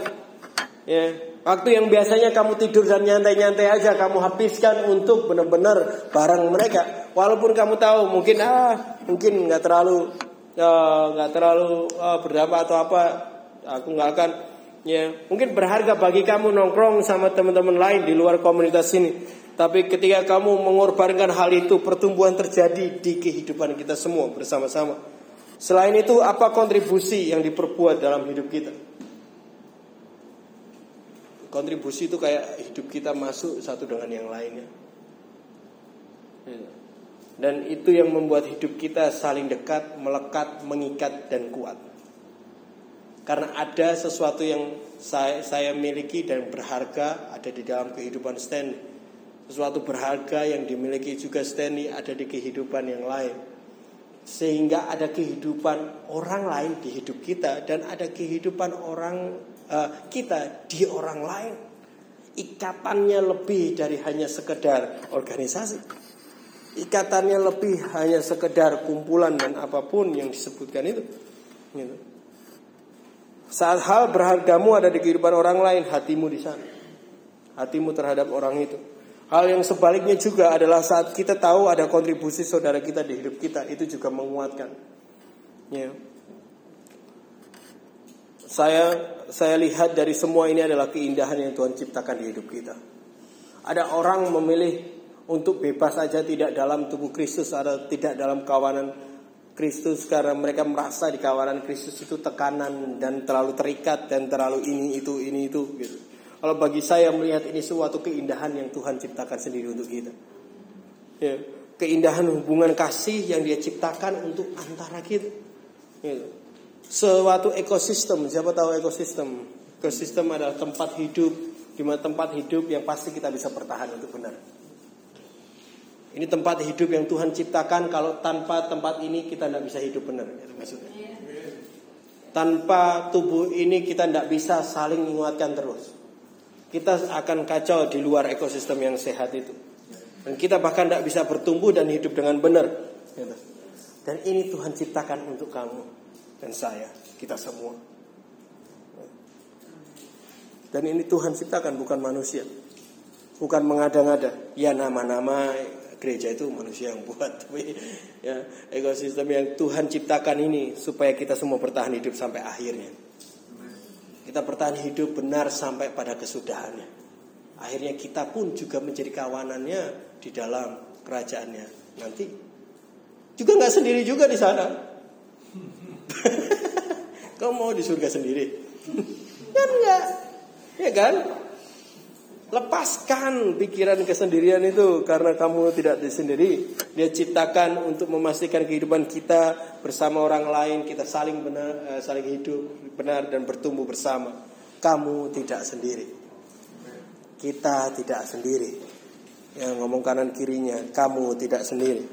A: Ya. Waktu yang biasanya kamu tidur dan nyantai-nyantai aja kamu habiskan untuk benar-benar bareng mereka. Walaupun kamu tahu mungkin ah mungkin nggak terlalu eh, nggak uh, terlalu uh, berapa atau apa, aku nggak akan ya mungkin berharga bagi kamu nongkrong sama teman-teman lain di luar komunitas ini. Tapi ketika kamu mengorbankan hal itu, pertumbuhan terjadi di kehidupan kita semua bersama-sama. Selain itu, apa kontribusi yang diperbuat dalam hidup kita? kontribusi itu kayak hidup kita masuk satu dengan yang lainnya. Dan itu yang membuat hidup kita saling dekat, melekat, mengikat dan kuat. Karena ada sesuatu yang saya, saya miliki dan berharga ada di dalam kehidupan Stanley. Sesuatu berharga yang dimiliki juga Stanley ada di kehidupan yang lain. Sehingga ada kehidupan orang lain di hidup kita dan ada kehidupan orang uh, kita di orang lain. Ikatannya lebih dari hanya sekedar organisasi. Ikatannya lebih hanya sekedar kumpulan dan apa pun yang disebutkan itu. Gitu. Saat hal berhargamu ada di kehidupan orang lain, hatimu di sana. Hatimu terhadap orang itu. Hal yang sebaliknya juga adalah saat kita tahu ada kontribusi saudara kita di hidup kita, itu juga menguatkan. Ya. Saya saya lihat dari semua ini adalah keindahan yang Tuhan ciptakan di hidup kita. Ada orang memilih untuk bebas saja tidak dalam tubuh Kristus atau tidak dalam kawanan Kristus karena mereka merasa di kawanan Kristus itu tekanan dan terlalu terikat dan terlalu ini itu ini itu gitu. Kalau bagi saya melihat ini suatu keindahan yang Tuhan ciptakan sendiri untuk kita. Ya, keindahan hubungan kasih yang Dia ciptakan untuk antara kita. Gitu suatu ekosistem. Siapa tahu ekosistem? Ekosistem adalah tempat hidup, di mana tempat hidup yang pasti kita bisa bertahan untuk benar. Ini tempat hidup yang Tuhan ciptakan. Kalau tanpa tempat ini kita tidak bisa hidup benar. Maksudnya. Tanpa tubuh ini kita tidak bisa saling menguatkan terus. Kita akan kacau di luar ekosistem yang sehat itu. Dan kita bahkan tidak bisa bertumbuh dan hidup dengan benar. Dan ini Tuhan ciptakan untuk kamu dan saya, kita semua. Dan ini Tuhan ciptakan bukan manusia. Bukan mengada-ngada. Ya nama-nama gereja itu manusia yang buat. Tapi ya ekosistem yang Tuhan ciptakan ini supaya kita semua bertahan hidup sampai akhirnya. Kita bertahan hidup benar sampai pada kesudahannya. Akhirnya kita pun juga menjadi kawanannya di dalam kerajaannya nanti. Juga nggak sendiri juga di sana. Kau mau di surga sendiri? kan enggak. Ya kan? Lepaskan pikiran kesendirian itu karena kamu tidak sendiri. Dia ciptakan untuk memastikan kehidupan kita bersama orang lain, kita saling benar, eh, saling hidup benar dan bertumbuh bersama. Kamu tidak sendiri. Kita tidak sendiri. Yang ngomong kanan kirinya, kamu tidak sendiri.